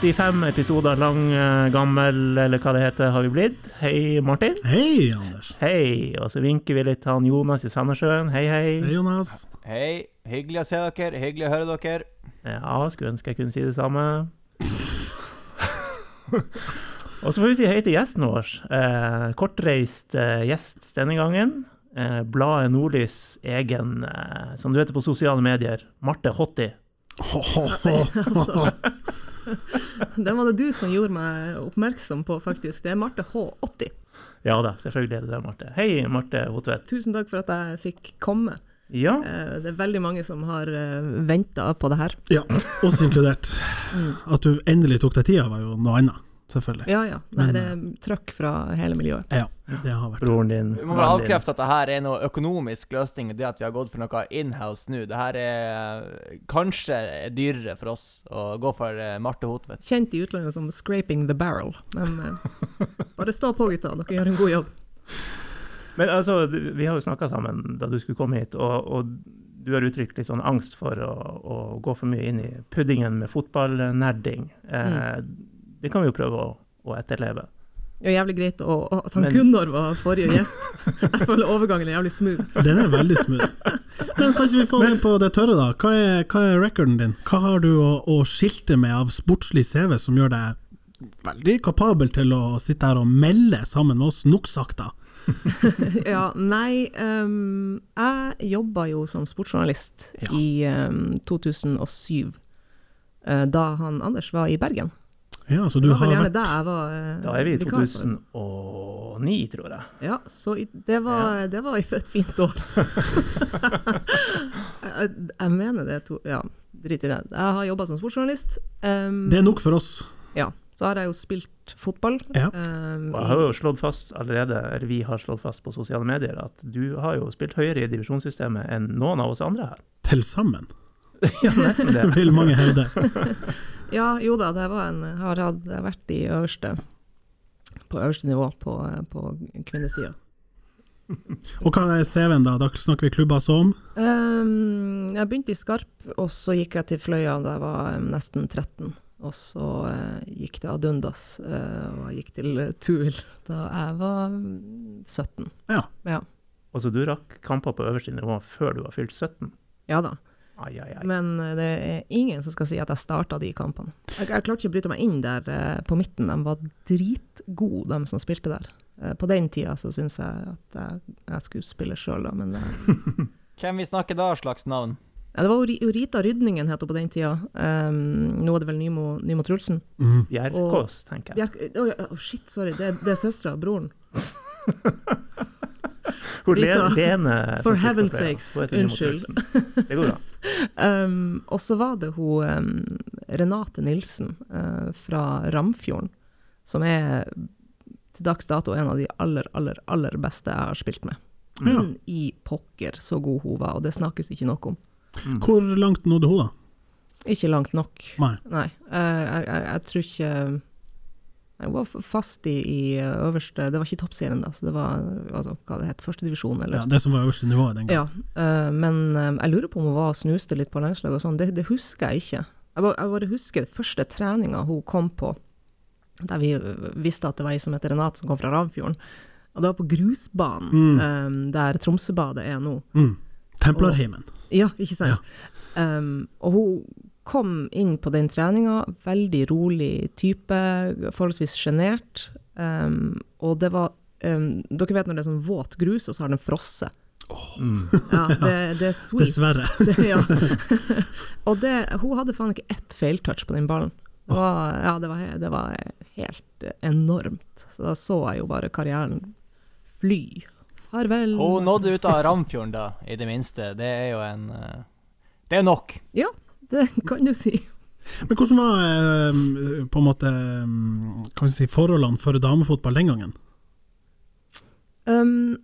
85 episoder lang, eh, gammel, eller hva det heter, har vi blitt. Hei, Martin. Hei, Anders. Hei. Og så vinker vi litt til han Jonas i Sandnessjøen. Hei, hei. Hei, Jonas. Hei. Hyggelig å se dere. Hyggelig å høre dere. Ja, skulle ønske jeg kunne si det samme. og så får vi si hei til gjesten vår. Eh, kortreist eh, gjest denne gangen. Eh, bladet Nordlys egen, eh, som du heter på sosiale medier, Marte Hotti. Altså, Den var det du som gjorde meg oppmerksom på, faktisk. Det er Marte H80. Ja da, selvfølgelig er det det, Marte. Hei, Marte Hotvedt. Tusen takk for at jeg fikk komme. Ja, Eh, Det er veldig mange som har venta på det her. Ja, oss inkludert. At du endelig tok deg tida, var jo noe annet, selvfølgelig. Ja ja. Nei, Men, det er trøkk fra hele miljøet. Ja, det har vært broren din. Vi må bare avkrefte at det her er noe økonomisk løsning, det at vi har gått for noe inhouse nå. Det her er kanskje dyrere for oss å gå for eh, Marte Hotvedt. Kjent i utlandet som 'scraping the barrel'. Men eh, bare stå på, gutta. Dere gjør en god jobb. Men altså, vi har jo snakka sammen da du skulle komme hit, og, og du har uttrykt litt sånn angst for å, å gå for mye inn i puddingen med fotballnerding. Eh, Det kan vi jo prøve å, å etterleve. Det er jævlig greit å, å- at han Men- Gunnar var forrige gjest. Jeg føler overgangen er jævlig smooth. Den er veldig smooth. Men kanskje vi får den på det tørre, da. Hva er, hva er recorden din? Hva har du å, å skilte med av sportslig CV som gjør deg veldig kapabel til å sitte her og melde sammen med oss noksakta? Ja, nei um, Jeg jobba jo som sportsjournalist Ja. i um, 2007, uh, da han Anders var i Bergen. Ja, så Det du var vel har gjerne vært der jeg var eh, Da er vi i 2009, tror jeg. Ja, så i, det, var, det var et fint år. jeg, jeg mener det to, Ja, drit i det. Jeg har jobba som sportsjournalist. Um, Det er nok for oss. Ja. Så har jeg jo spilt fotball. Ja. Um, Og jeg har jo slått fast allerede, eller vi har slått fast på sosiale medier, at du har jo spilt høyere i divisjonssystemet enn noen av oss andre her. Til sammen, Ja, nesten det. vil mange hevde. Ja, jo da, det var en, har hatt, vært i øverste på øverste nivå på, på kvinnesida. Og hva er CV-en, da? Da snakker vi klubber som Um, jeg begynte i Skarp, og så gikk jeg til Fløya da jeg var nesten 13. Og så uh, gikk det ad undas, uh, og jeg gikk til uh, Tuil da jeg var mm, 17. Ja. Ja, Og så du rakk kamper på øverste nivå før du var fylt 17. ja da. Ai, ai, ai. Men eh, det er ingen som skal si at jeg starta de kampene. Jeg, jeg klarte ikke å bryte meg inn der eh, på midten. De var dritgode, de som spilte der. Eh, på den tida så syns jeg at jeg, jeg skulle spille sjøl, da, men eh, Hvem vi snakker da, slags navn? ja, Det var Rita Rydningen het hun på den tida. Um, nå er det vel Nymo, Nymo Trulsen. mm. Bjerkås, tenker jeg. Bjerk, oh, oh, shit, sorry, det, det er søstera, broren. Hun Rita, Lene for heaven's sakes, unnskyld. Det går bra. Um, og så var det hun um, Renate Nilsen uh, fra Ramfjorden, som er til dags dato en av de aller, aller, aller beste jeg har spilt med. Ja. Men i pokker så god hun var, og det snakkes ikke nok om. Hvor langt nådde hun, da? Ikke langt nok. Nei. Nei. Uh, jeg, jeg, jeg tror ikke Jeg var fast i, i øverste Det var ikke toppserien, da, så det var altså, hva det het, førstedivisjon, eller Ja, det som var øverste nivået den Ja, gangen. eh, men eh, jeg lurer på om hun var og snuste litt på landslaget og sånn, det, det husker jeg ikke. Jeg bare, jeg bare husker første treninga hun kom på, der vi eh, visste at det var ei som heter Renate som kom fra Ravfjorden. Og det var på grusbanen, eh, der Tromsøbadet er nå. Mm. Templarheimen. Ja, ikke sant? Um, og hun kom inn på den treninga, veldig rolig type, forholdsvis sjenert. Um, og det var um, Dere vet når det er sånn våt grus, og så har den frosset. Mm. Ja, det, det er sweet. Dessverre. Det, ja. og det, hun hadde faen ikke ett feiltouch på den ballen. Det var, ja, det var, det var helt enormt. Så da så jeg jo bare karrieren fly. Farvel. Hun nådde ut av Ramfjorden, da, i det minste. Det er jo en eh, Det er nok. Ja, det kan du si. Men hvordan var eh, på en måte eh, kan si, forholdene for damefotball den gangen? Um,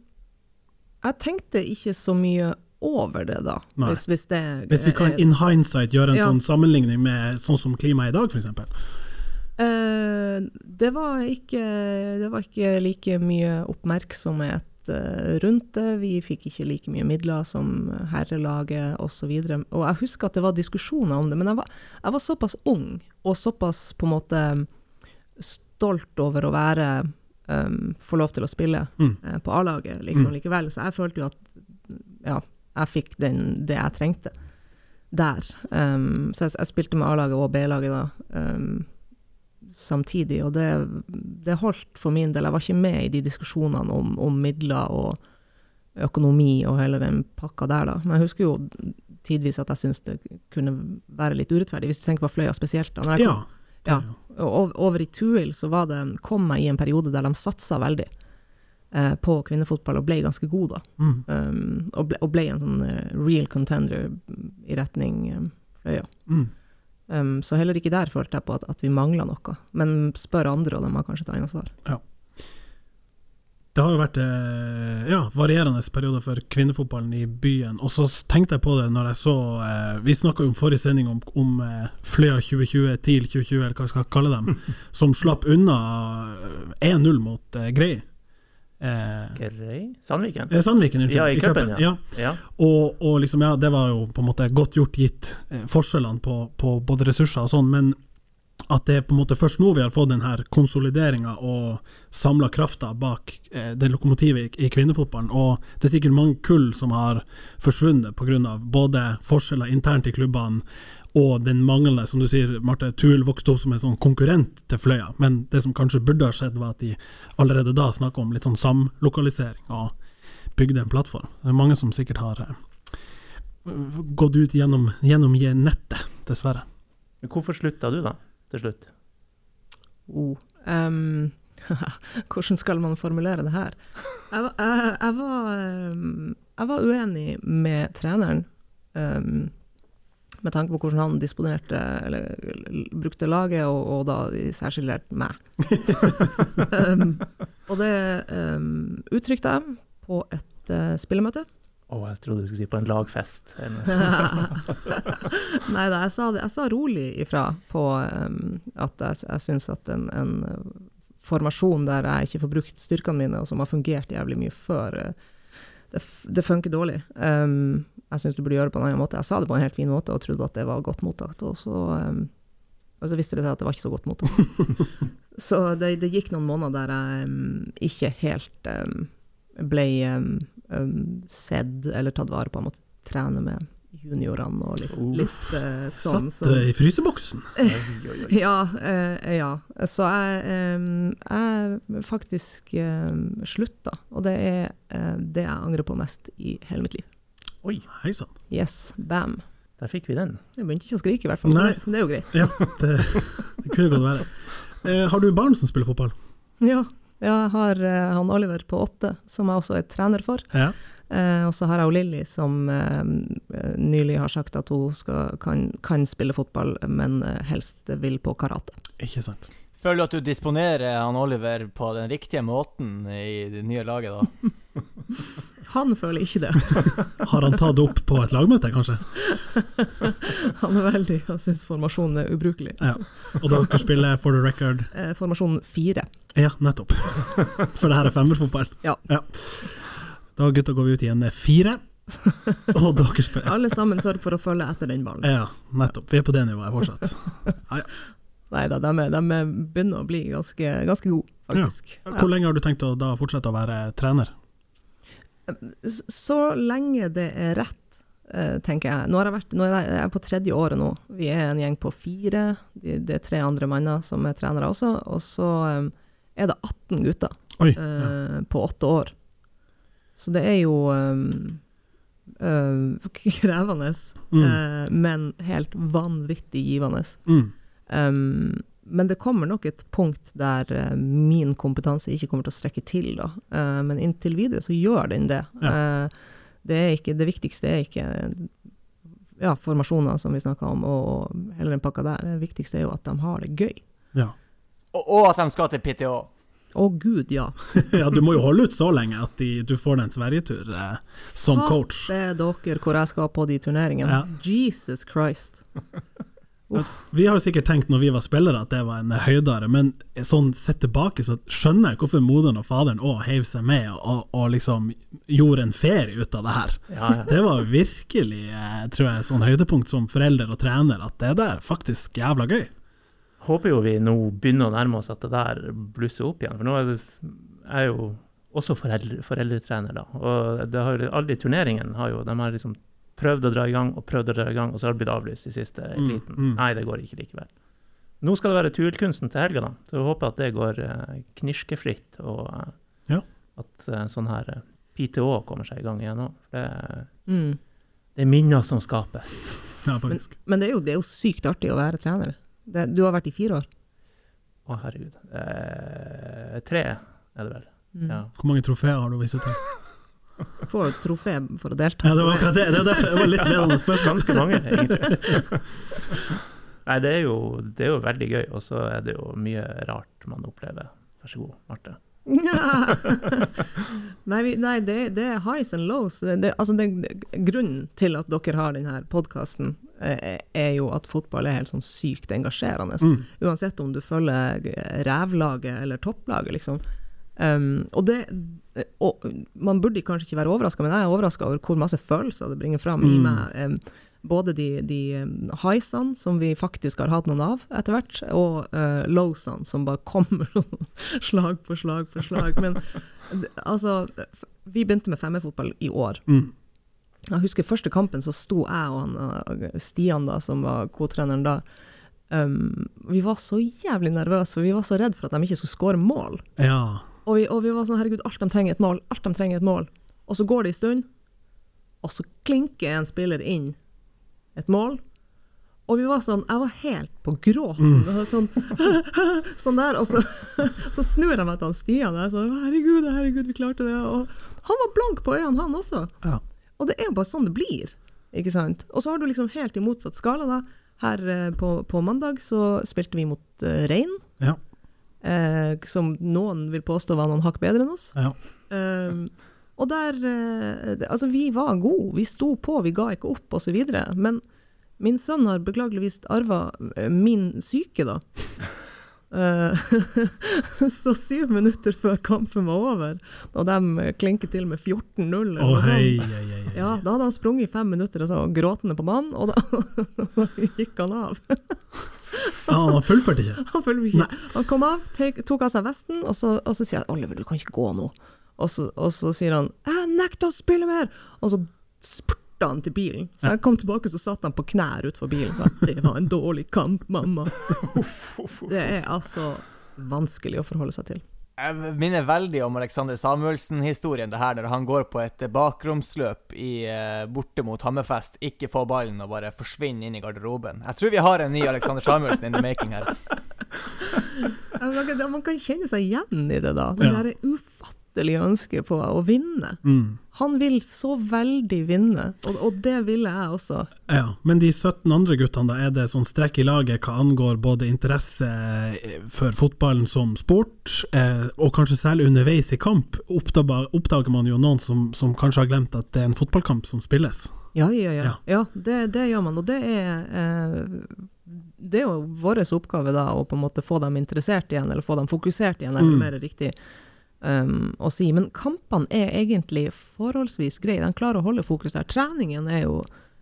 jeg tenkte ikke så mye over det da, hvis, hvis det Hvis vi kan in hindsight gjøre en Ja. sånn sammenligning med sånn som klimaet i dag, f.eks. Uh, det, var ikke, det var ikke like mye oppmerksomhet eh, rundt det. Vi fikk ikke like mye midler som herrelaget osv. Og, så og jeg husker at det var diskusjoner om det, men jeg var, jeg var såpass ung og såpass på en måte stolt over å være um, Få lov til å spille Mm. eh, på A-laget liksom, Mm. likevel. Så jeg følte jo at ja, jeg fikk den, det jeg trengte der. Um, så jeg, jeg spilte med A-laget og B-laget da. Um, samtidig, og det, det holdt for min del. Jeg var ikke med i de diskusjonene om, om midler og økonomi og hele den pakka der, da. Men jeg husker jo tidvis at jeg syntes det kunne være litt urettferdig, hvis du tenker på Fløya spesielt. Da. Ja. ja, over i Tuil så var det, kom jeg i en periode der de satsa veldig eh, på kvinnefotball, og ble ganske god da. Mm. Um, og, ble, og ble en sånn eh, real contender i retning um, Fløya. Mm. Um, så heller ikke der følte jeg på at, at vi mangla noe. Men spør andre, og de har kanskje et annet svar. Det har jo vært eh, ja, varierende perioder for kvinnefotballen i byen. Og så tenkte jeg på det når jeg så eh, Vi snakka jo om forrige sending om, om eh, Fløya 2020, TIL 2020, eller hva vi skal kalle dem, som slapp unna eh, 1-0 mot eh, Grei. Eh, Sandviken? eh, Sandviken, unnskyld. Ja, i cupen, ja. ja. Og, og liksom, ja, det var jo på en måte godt gjort gitt eh, forskjellene på, på både ressurser og sånn, men at det er på en måte først nå vi har fått den her konsolideringa og samla krafta bak eh, det lokomotivet i, i kvinnefotballen. Og det er sikkert mange kull som har forsvunnet pga. både forskjeller internt i klubbene og den manglende, som du sier, Marte, Tuel vokste opp som en sånn konkurrent til Fløya. Men det som kanskje burde ha skjedd, var at de allerede da snakka om litt sånn samlokalisering og bygde en plattform. Det er mange som sikkert har eh, gått ut gjennom, gjennom nettet, dessverre. Men Hvorfor slutta du, da? Til slutt? Oh. Um, hvordan skal man formulere det her? Jeg, var- jeg, jeg, var, jeg var uenig med treneren. Um, med tanke på hvordan han disponerte eller brukte laget, og, og da særskilt meg. um, og det um, uttrykte jeg på et uh, spillemøte. Å, jeg trodde du skulle si på en lagfest. Nei da, jeg sa, jeg sa rolig ifra på um, at jeg, jeg syns at en, en uh, formasjon der jeg ikke får brukt styrkene mine, og som har fungert jævlig mye før, uh, det, det funker dårlig. Um, jeg syns du burde gjøre det på en annen måte. Jeg sa det på en helt fin måte og trodde at det var godt mottatt, og så, um, og så viste det seg at det var ikke så godt mottatt. så det, det gikk noen måneder der jeg um, ikke helt ble sedd eller tatt vare på. Jeg måtte trene med juniorene og litt, Uff. litt uh, sånn. Satt eh, i fryseboksen. Oi, oi, oi. Ja, uh, ja. Så jeg, um, jeg faktisk um, slutta, og det er uh, det jeg angrer på mest i hele mitt liv. oi, Hei sann. Yes, bam. der fikk vi den. Jeg begynte ikke å skrike i hvert fall, Nei. det, så det er jo greit. Ja, det, det kunne godt være. Eh, har du barn som spiller fotball? Ja, jeg har han Oliver på åtte, som jeg også er trener for. Ja. Eh, og så har jeg jo Lilly, som eh, nylig har sagt at hun skal, kan, kan spille fotball, men eh, helst vil på karate. Ikke sant. Føler du at du disponerer han Oliver på den riktige måten i det nye laget, da? Han føler ikke det. Har han tatt opp på et lagmøte, kanskje? Han er veldig, han syns formasjonen er ubrukelig. Ja. Og dere spiller for the record Eh, formasjon fire. Ja, nettopp. For det her er femmerfotball. Ja. Ja. Da gutta går vi ut i en fire, og dere spiller Alle sammen sørg for å følge etter den ballen. Ja, nettopp. Vi er på det nivået fortsatt. Nei da, de, de er- begynner å bli ganske, ganske gode, faktisk. Hvor lenge har du tenkt å da fortsette å være trener? Så lenge det er rett, eh, tenker jeg. Nå, har jeg, vært, nå er jeg på tredje året nå. Vi er en gjeng på fire. De, det er tre andre manner som er trenere også. Og så eh, er det 18 gutter Oi. ja. på åtte år. Så det er jo um, eh, krevende, Mm. eh, men helt vanvittig givende. Mm. Um, men det kommer nok et punkt der eh, min kompetanse ikke kommer til å strekke til, da. Eh, men inntil videre så gjør den det. Eh, det, er ikke, det viktigste er ikke ja, formasjoner, som vi snakka om, og heller den pakka der. Det viktigste er jo at de har det gøy. Ja. Og, og at de skal til PTH. Å gud, ja. ja, du må jo holde ut så lenge at de, du får deg en Sverigetur eh, som coach. Det er dere hvor jeg skal på de turneringene. Ja. Jesus Christ. Vi har sikkert tenkt når vi var spillere at det var en høydare, men sånn sett tilbake så skjønner jeg hvorfor moderen og faderen òg heiv seg med og, og liksom gjorde en ferie ut av det her. Ja, ja. Det var virkelig, eh, tror jeg, sånn høydepunkt som forelder og trener, at det der er faktisk jævla gøy. Håper jo vi nå begynner å nærme oss at det der blusser opp igjen. For nå er det, jeg er jo også foreldre, foreldretrener, da. Og det har, jo- alle de turneringene har jo De har liksom prøvd å dra i gang og prøvd å dra i gang, og så har det blitt avlyst i siste Mm, liten. mm. Nei, det går ikke likevel. Nå skal det være turkunsten til helga, da. Så jeg håper at det går eh, knirskefritt, og eh, Ja. at eh, sånn her eh, PTO kommer seg i gang igjen òg. For det, er- Mm. det er minner som skapes. Ja, Men, faktisk. men det, er jo, det er jo sykt artig å være trener. Det, du har vært i fire år. Å, herregud. Eh, tre er det vel. Mm. Ja. Hvor mange trofeer har du vist til? Får trofé for å delta. Ja, det var akkurat det. Det var derfor det var litt ledende spørsmål. Ganske mange, egentlig. Nei, det er, jo, det er jo veldig gøy, og så er det jo mye rart man opplever. Vær så god, Marte. nei, vi, nei det, det er highs and lows. Det, det, altså grunnen til at dere har denne podkasten, eh, er jo at fotball er helt sånn sykt engasjerende. Mm. Uansett om du følger rævlaget eller topplaget, liksom. Um, og det og Man burde kanskje ikke være overraska, men jeg er overraska over hvor masse følelser det bringer fram i Mm. meg. Um, både de, de um, highsene, som vi faktisk har hatt noen av etter hvert, og uh, lowsene, som bare kommer sånn slag på slag på slag. Men altså Vi begynte med femmerfotball i år. Mm. Jeg husker første kampen, så sto jeg og han, uh, Stian, da, som var co-treneren da. Um, vi var så jævlig nervøse, for vi var så redd for at de ikke skulle skåre mål. Ja. Og vi, og vi var sånn, herregud, alt de trenger et mål, alt de trenger et mål. Og så går det en stund, og så klinker en spiller inn et mål. Og vi var sånn, jeg var helt på gråten. Mm. Sånn, sånn der, og så, så snur jeg meg til han Stian, jeg sånn, herregud, herregud, vi klarte det. Og han var blank på øynene, han også. Ja. Og det er jo bare sånn det blir, ikke sant? Og så har du liksom helt i motsatt skala da. Her eh, på, på mandag så spilte vi mot eh, Rein, Ja. eh, som noen vil påstå var noen hakk bedre enn oss. ja. Um, og der eh, Altså, vi var gode, vi sto på, vi ga ikke opp, osv. Men min sønn har beklageligvis arva eh, min syke, da. Eh, så syv minutter før kampen var over, og de klinket til med 14-0 eller Å, hei, hei, hei. Ja, da hadde han sprunget i fem minutter og så gråtende på banen, og da gikk han av. Ja, han har fullført ikke. Han, følger ikke. han kom av, tek, tok av seg vesten, og så, og så sier jeg 'Oliver, du kan ikke gå nå'. Og så, og så sier han 'Jeg nekter å spille mer', og så spurta han til bilen. Så jeg kom tilbake, så satt han på knær utenfor bilen sa 'Det var en dårlig kamp, mamma'. Det er altså vanskelig å forholde seg til. Jeg minner veldig om Alexander Samuelsen-historien, det her når han går på et bakromsløp i, eh, borte mot Hammerfest, ikke får ballen og bare forsvinner inn i garderoben. Jeg tror vi har en ny Alexander Samuelsen in the making her. Man kan- man kan kjenne seg igjen i det, da. Det Ja. Der ønske på å vinne. Mm. Han vil så veldig vinne, og, og det ville jeg også. Ja, men de 17 andre guttene, da, er det sånn strekk i laget hva angår både interesse eh, for fotballen som sport, eh, og kanskje særlig underveis i kamp, oppdager, oppdager man jo noen som, som kanskje har glemt at det er en fotballkamp som spilles. Ja, ja, ja. Ja. ja det, det gjør man, og det er eh, Det er jo vår oppgave da å på en måte få dem interessert igjen, eller få dem fokusert igjen, er det Mm. mer riktig um, å si. Men kampene er egentlig forholdsvis greie, de klarer å holde fokus der. Treningen er jo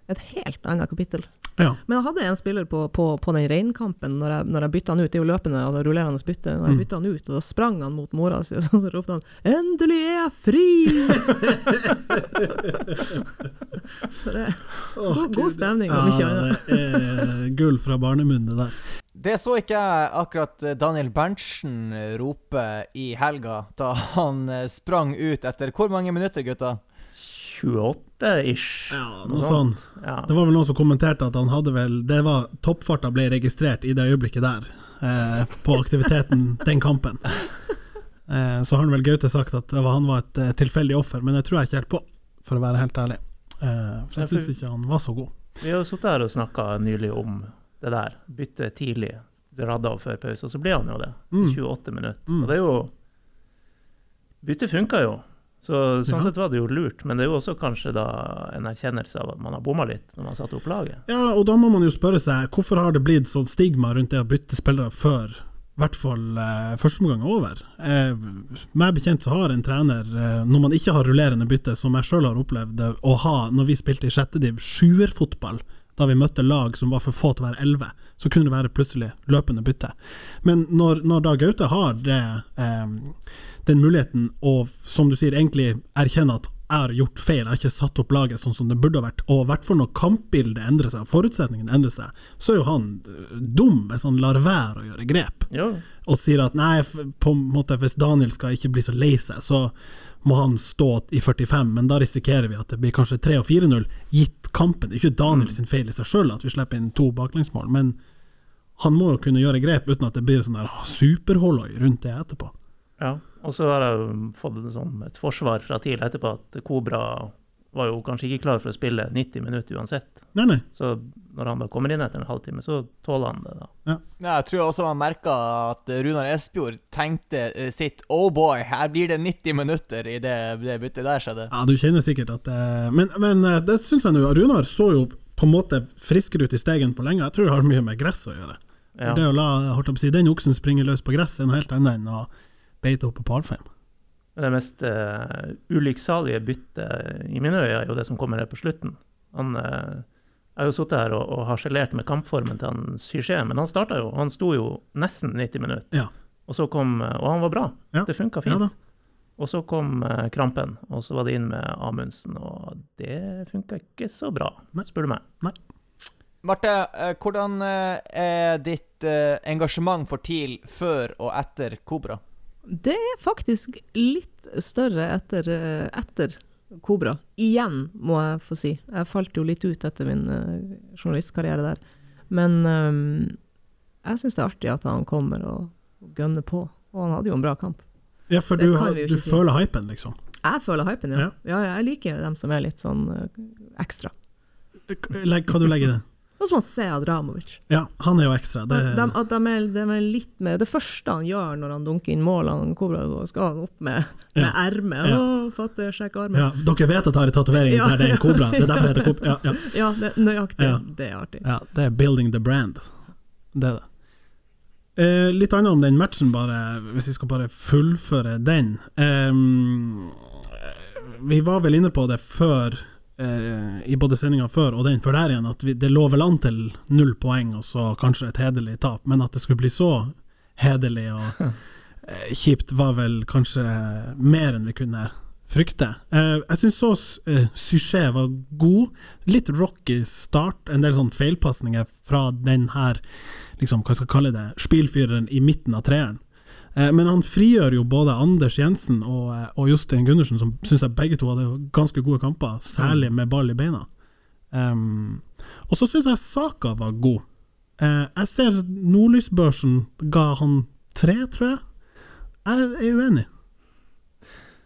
et helt annet kapittel. Ja. Men jeg hadde en spiller på, på, på den reinkampen, når jeg, når jeg bytta han ut, det er jo løpende, altså rullerende bytte, når jeg Mm. bytta han ut, og da sprang han mot mora si, og så, så ropte han 'Endelig er jeg fri!' Det, Åh, god, god stemning, om ikke annet. det er gull fra barnemunne der. Det så ikke jeg akkurat eh, Daniel Berntsen rope i helga, da han eh, sprang ut etter hvor mange minutter, gutta? 28-ish. Ja, noe sånn. Ja. Det var vel noen som kommenterte at han hadde vel Det var toppfarta ble registrert i det øyeblikket der, eh, på aktiviteten den kampen. Eh, så har vel Gaute sagt at var, han var et eh, tilfeldig offer, men det tror jeg ikke helt på, for å være helt ærlig. Eh, for jeg syns ikke han var så god. Vi har jo sittet her og snakka nylig om det der. Bytte tidlig, radda av før pause, og så blir han jo det. Mm. 28 minutter. Mm. Og det er jo Byttet funka jo. Så sånn Ja. sett var det jo lurt, men det er jo også kanskje en erkjennelse av at man har bomma litt når man satte opp laget. Ja, og da må man jo spørre seg hvorfor har det blitt sånn stigma rundt det å bytte spillere før i hvert fall eh, første omgang er over. Eh, meg bekjent så har en trener, eh, når man ikke har rullerende bytte, som jeg sjøl har opplevd det, å ha når vi spilte i sjette div, sjuerfotball, da vi møtte lag som var for få til å være elleve, så kunne det være plutselig løpende bytte. Men når, når da Gaute har det, eh, den muligheten, og som du sier, egentlig erkjenne at jeg har gjort feil, jeg har ikke satt opp laget sånn som det burde ha vært, og i hvert fall når kampbildet endrer seg, forutsetningene endrer seg, så er jo han eh, dum hvis han lar være å gjøre grep, Ja. og sier at nei, på en måte hvis Daniel skal ikke bli så lei seg, så må han stå i 45, men da risikerer vi at det blir kanskje 3 og 4-0, gitt kampen. Det er ikke Daniel sin feil i seg sjøl at vi slipper inn to baklengsmål, men han må jo kunne gjøre grep uten at det blir sånn der superholloi rundt det etterpå. ja. Og så har jeg fått det som et forsvar fra TIL etterpå at Kobra var jo kanskje ikke klar for å spille 90 minutter uansett. Nei, nei. Så når han da kommer inn etter en halvtime, så tåler han det, da. Ja, jeg tror også man merka at Runar Espejord tenkte eh, sitt Oh boy, her blir det 90 minutter i det, det byttet der skjedde. Ja, du kjenner sikkert at det Men, men eh, det syns jeg nå. Runar så jo på en måte friskere ut i stegen på lenge. Jeg tror det har mye med gress å gjøre. Ja. Det å la holdt å si, den oksen springe løs på gress er noe helt annet enn å beite opp på Palfheim. Det mest uh, ulykksalige byttet i mine øyne er jo det som kommer her på slutten. Han uh, har jo sittet her og, og harselert med kampformen til han Syché, men han starta jo. Han sto jo nesten 90 minutter. Ja. Og så kom eh, Og han var bra. Ja. Det funka fint. Ja, og så kom uh, krampen, og så var det inn med Amundsen, og det funka ikke så bra, Nei. spør du meg. Marte, eh, hvordan eh, er ditt eh, engasjement for TIL før og etter Kobra? Det er faktisk litt større etter, eh, etter Kobra. Igjen, må jeg få si. Jeg falt jo litt ut etter min uh, journalistkarriere der. Men um, jeg syns det er artig at han kommer og gønner på. Og han hadde jo en bra kamp. Ja, for Det du, har, du si. føler hypen, liksom. Jeg føler hypen, ja. Ja. ja. jeg liker dem som er litt sånn uh, ekstra. Hva du legger i det? Sånn som ser Adramovic. Ja, han er jo ekstra. Det, de, at de er, de er litt med Det første han gjør når han dunker inn mål, han skal han opp med, med Ja. ermet. Ja. Å, sjekk armen. ja, dere vet at jeg har en tatovering Ja. der det er en kobra? Det er derfor det heter kobra? Ja, ja. Ja, det, nøyaktig. Det er artig. Ja, det er building the brand. Det er det. Eh, litt annet om den matchen, bare, hvis vi skal bare fullføre den. Eh, vi var vel inne på det før, eh, i både sendinga før og den før der igjen, at vi, det lå vel an til null poeng og så kanskje et hederlig tap, men at det skulle bli så hederlig og eh, kjipt, var vel kanskje mer enn vi kunne frykte. Eh, jeg syns så eh, Syché var god. Litt rocky start, en del sånn feilpasninger fra den her, liksom, hva skal jeg kalle det, spilfyreren i midten av treeren. Eh, men han frigjør jo både Anders Jensen og, eh, og Jostein Gundersen, som syns jeg begge to hadde ganske gode kamper, særlig med ball i beina. Um, og så syns jeg Saka var god. Uh, jeg ser Nordlysbørsen ga han tre, tror jeg. Jeg er uenig.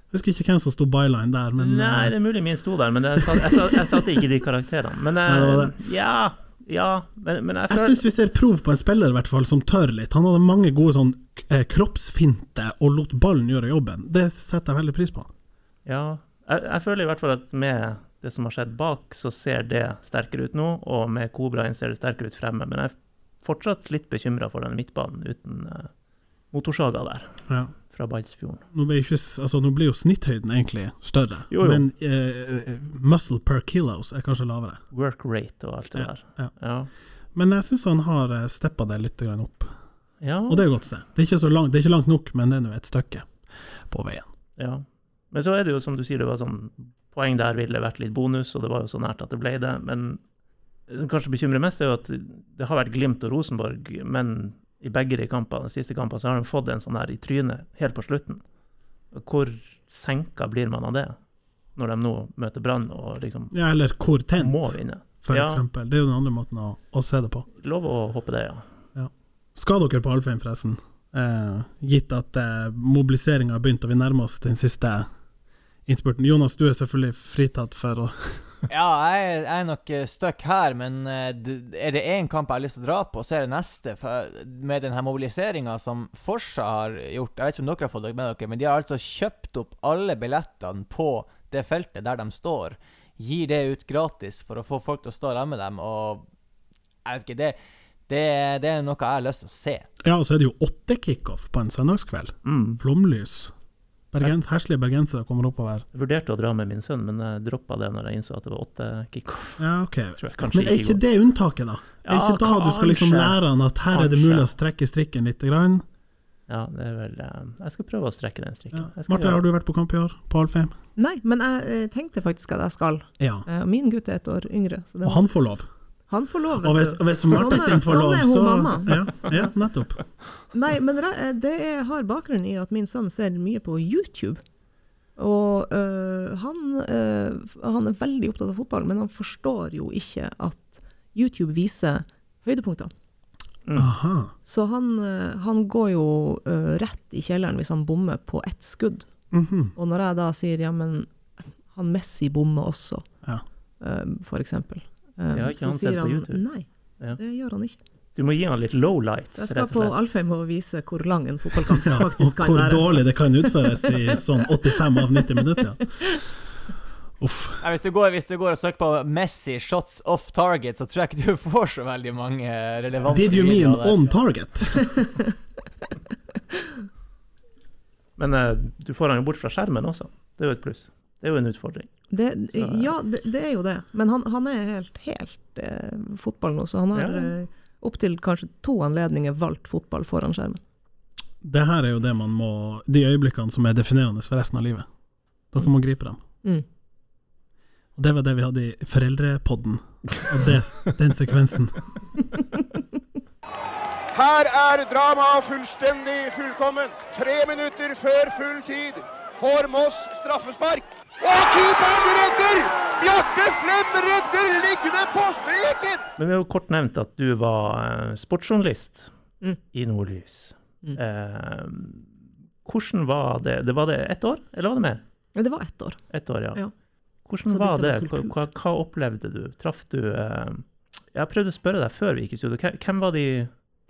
Jeg husker ikke hvem som sto byline der, men Nei, det er mulig min sto der, men det, jeg, satt, jeg, satt, jeg satte ikke de karakterene. Men Nei, det var eh, ja, ja, men, men jeg Jeg syns vi ser prov på en spiller i hvert fall som tør litt. Han hadde mange gode sånn kroppsfinte og lot ballen gjøre jobben. Det setter jeg veldig pris på. Ja, jeg, jeg føler i hvert fall at med det som har skjedd bak, så ser det sterkere ut nå, og med Kobraen ser det sterkere ut fremme. Men jeg er fortsatt litt bekymra for den midtbanen uten uh, motorsaga der, Ja. fra Balsfjorden. Nå, altså, nå blir jo snitthøyden egentlig større, Jo, jo. men uh, muscle per kilos er kanskje lavere. Work rate og alt det Ja, der. ja. Ja. Men jeg syns han har steppa det litt opp, Ja, og det er godt å se. Det er ikke, så langt, det er ikke langt nok, men det er nå et stykke på veien. ja. Men så er det jo som du sier, det var sånn Poeng der ville vært litt bonus, og det var jo så nært at det ble det. Men det som kanskje bekymrer mest, er jo at det har vært Glimt og Rosenborg, men i begge de kampene, de siste kampene, så har de fått en sånn her i trynet helt på slutten. Hvor senka blir man av det, når de nå møter Brann og liksom Ja, eller hvor tent, for Ja. eksempel. Det er jo den andre måten å, å se det på. Lov å håpe det, ja. Skal dere på Alfheim, forresten? Eh, gitt at eh, mobiliseringa har begynt og vi nærmer oss den siste innspurten. Jonas, du er selvfølgelig fritatt for å Ja, jeg, jeg er nok eh, stuck her, men eh, er det én kamp jeg har lyst til å dra på, så er det neste. For med den her mobiliseringa som Forsa har gjort Jeg vet ikke om dere har fått det med dere, men de har altså kjøpt opp alle billettene på det feltet der de står. Gir det ut gratis for å få folk til å stå der med dem, og jeg vet ikke, det, det, det er noe jeg har lyst til å se. Ja, og så er det jo åtte kickoff på en søndagskveld. Mm. Flomlys. Bergens, herslige bergensere kommer oppover. Jeg vurderte å dra med min sønn, men jeg droppa det når jeg innså at det var åtte kickoff. Ja, ok. Kanskje Men er ikke det unntaket, da? Er Ja, ikke da du skal liksom lære han at her er det mulig å strekke strikken litt? Grann? Ja, det er vel eh, Jeg skal prøve å strekke den strikken. Ja. Marte, har du vært på kamp i år? På Alfheim? Nei, men jeg eh, tenkte faktisk at jeg skal. Ja. Eh, min gutt er et år yngre, så det, Og han får lov. Han får lov. Og hvis, og hvis Marte Sånn er- sin får sånn lov, er hun så mamma. ja, ja, nettopp. Nei, men eh, det er, har bakgrunn i at min sønn ser mye på YouTube. Og øh, han, øh, han er veldig opptatt av fotball, men han forstår jo ikke at YouTube viser høydepunkter. Mm. Aha. Så han, øh, han går jo øh, rett i kjelleren hvis han bommer på ett skudd. Mhm. Og når jeg da sier ja, men han Messi bommer også, Ja. øh, for eksempel. Det så sier han nei, Ja. det gjør han ikke. Du må gi han litt low lights, jeg skal rett på og slett. Alfheim og vise hvor lang en fotballkamp Ja, og faktisk kan hvor dårlig det kan utføres i sånn 85 av 90 minutter. Uff. Ja, hvis, du går, hvis du går og søker på Messi shots off target, så tror jeg ikke du får så veldig mange relevante Did you mean der. on target? Men uh, du får han jo bort fra skjermen også. Det er jo et pluss. Det er jo en utfordring. Det, ja, det, det er jo det. Men han, han er helt, helt eh, fotball nå, så han har Ja. eh, opptil kanskje to anledninger valgt fotball foran skjermen. Det her er jo det man må De øyeblikkene som er definerende for resten av livet. Dere må gripe dem. Mm. Og det var det vi hadde i Foreldrepodden. Og det, den sekvensen. Her er dramaet fullstendig fullkomment. Tre minutter før full tid får Moss straffespark. Og keeperen redder! Bjarte Flem redder liggende på streken! Men vi har jo kort nevnt at du var eh, sportsjournalist Mm. i Nordlys. Mm. Eh, hvordan var det? det? Var det ett år, eller var det mer? Det var ett år. Ett år, ja. Ja. Hvordan Så var det? Hva, hva, opplevde du? Traff du eh, Jeg prøvde å spørre deg før vi gikk i studio. Hvem var de,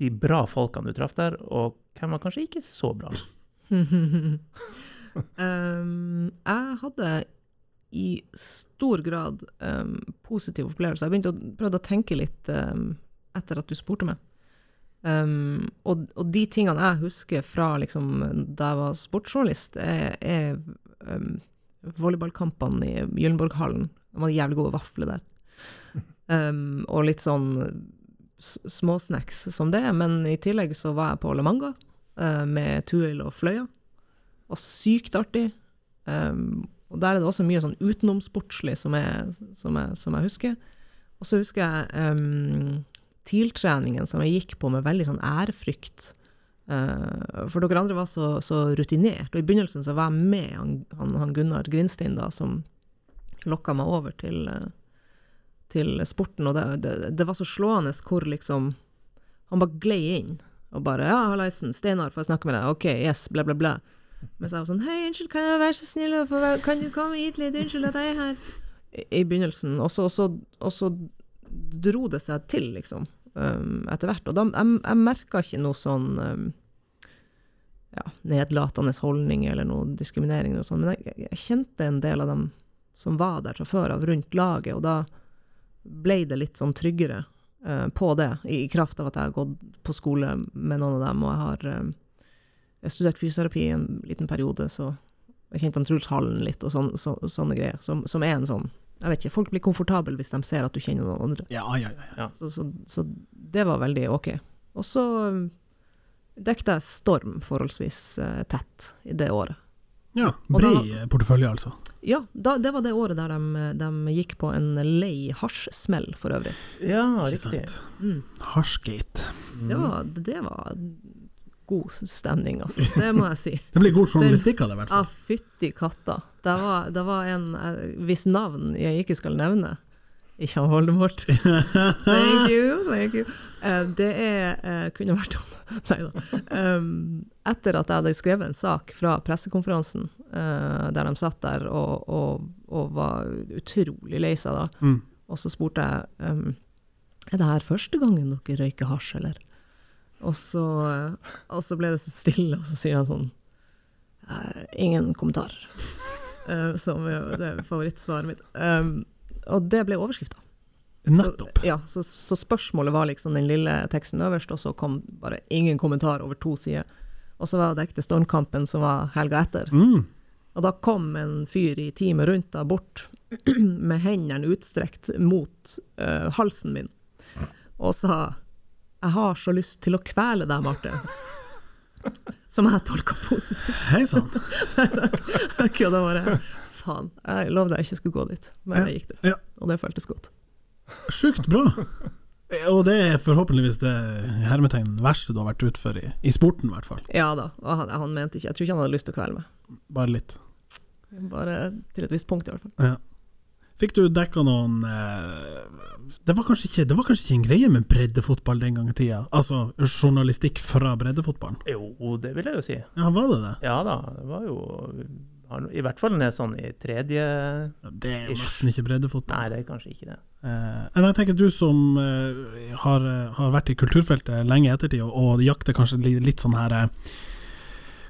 de bra folkene du traff der, og hvem var kanskje ikke så bra? um, jeg hadde i stor grad um, positiv opplevelse. Jeg begynte å prøvde å tenke litt um, etter at du spurte meg. Og, og de tingene jeg husker fra liksom, da jeg var sportsjournalist, er, er volleyballkampene i Gyllenborghallen. Det var jævlig gode vafler der. Og litt sånn småsnacks som det, men i tillegg så var jeg på La Manga uh, med Tuil og Fløya. Og sykt artig. Um, og der er det også mye sånn utenomsportslig som, som, som jeg husker. Og så husker jeg um, TIL-treningen som jeg gikk på med veldig sånn ærefrykt. Uh, for dere andre var så, så rutinert, og i begynnelsen så var jeg med han, han, han Gunnar Grindstein, da, som lokka meg over til, eh, til sporten, og det, det, det var så slående hvor liksom Han bare glei inn, og bare 'Ja, hallaisen, Steinar, får jeg snakke med deg?' 'Ok, yes', bla, bla, bla. Mens jeg var sånn 'Hei, unnskyld, kan jeg være så snill å få være- Kan du komme hit litt? Unnskyld at jeg er her.' I, i begynnelsen. Og så, og, så, og så dro det seg til, liksom, um, etter hvert. Og da, jeg, jeg merka ikke noe sånn um, ja, nedlatende holdning eller noe diskriminering, Noe sånt. men jeg, jeg, kjente en del av dem som var der fra før av rundt laget, og da ble det litt sånn tryggere uh, på det, i, i kraft av at jeg har gått på skole med noen av dem, og jeg har eh, jeg studerte fysioterapi i en liten periode, så jeg kjente han Truls Hallen litt, og sån, så, sånne greier, som, som er en sånn Jeg vet ikke, folk blir komfortable hvis de ser at du kjenner noen andre. Ja, ja, ja. Så, så, så det var veldig ok. Og så dekket dekte jeg Storm forholdsvis uh, tett i det året. ja Bred portefølje, altså. Ja, da, det var det året der de, de gikk på en lei hasjsmell, for øvrig. Ja, riktig. riktig. Hasjgate. Mm. Det, var, det var god stemning, altså. Det må jeg si. Det blir god journalistikk av det, i hvert Ja, fall. fytti katta. Det var, det var en eh, hvis navn jeg ikke skal nevne, Ikke han Voldemort. thank you, thank you. Eh, det er, eh, kunne vært Nei da. Etter at jeg hadde skrevet en sak fra pressekonferansen, der de satt der og, og, og var utrolig lei seg da, Mm. og så spurte jeg um, er det her første gangen dere røyker hasj, eller? Og så, og så ble det så stille, og så sier han sånn «Eh, Ingen kommentarer. Eh, som er det favorittsvaret mitt. Um, og det ble overskrifta. Nettopp. Så, ja, så, så spørsmålet var liksom den lille teksten øverst, og så kom bare ingen kommentar over to sider. Og så var det ekte Stormkampen som var helga etter. Mm. Og da kom en fyr i teamet rundt da bort med hendene utstrekt mot uh, halsen min og sa jeg har så lyst til å kvele deg, Marte. Som jeg tolka positivt. Hei sann. jeg kødda bare faen, jeg lovde jeg ikke skulle gå dit, men jeg gikk det. Ja. Og det føltes godt. Sjukt bra. Og det er forhåpentligvis det hermetegn verste du har vært utfor i, i sporten, i hvert fall. Ja da, og han, han mente ikke Jeg tror ikke han hadde lyst til å kvele meg. Bare litt. Bare til et visst punkt, i hvert fall. Ja. Fikk du dekka noen eh, det, var ikke, det var kanskje ikke en greie med breddefotball den gang i tida? Altså journalistikk fra breddefotballen? Jo, det vil jeg jo si. Ja, var det det? Ja da, det var jo I hvert fall ned sånn i tredje Ja, Det er jo nesten ikke breddefotball. Nei, det er kanskje ikke det. Eh, jeg tenker du som eh, har, har vært i kulturfeltet lenge i ettertid, og, og jakter kanskje litt sånn her eh,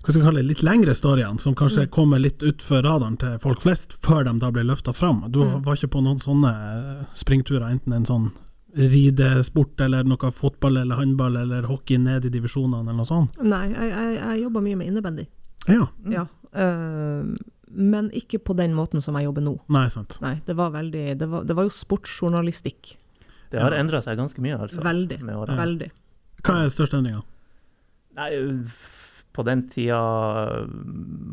hva skal vi kalle det, litt lengre storyene, som kanskje Mm. kommer litt utfor radaren til folk flest, før de da blir løfta fram. Du Mm. var ikke på noen sånne eh, springturer, enten en sånn ridesport eller noe fotball eller håndball eller hockey ned i divisjonene eller noe sånt? Nei, jeg, jeg, jeg jobber mye med innebandy. Ja. Ja. øh, men ikke på den måten som jeg jobber nå. Nei, sant. Nei, det var veldig Det var, det var jo sportsjournalistikk. Det har Ja. endra seg ganske mye, altså. Veldig. Veldig. Hva er største endringa? Nei, på den tida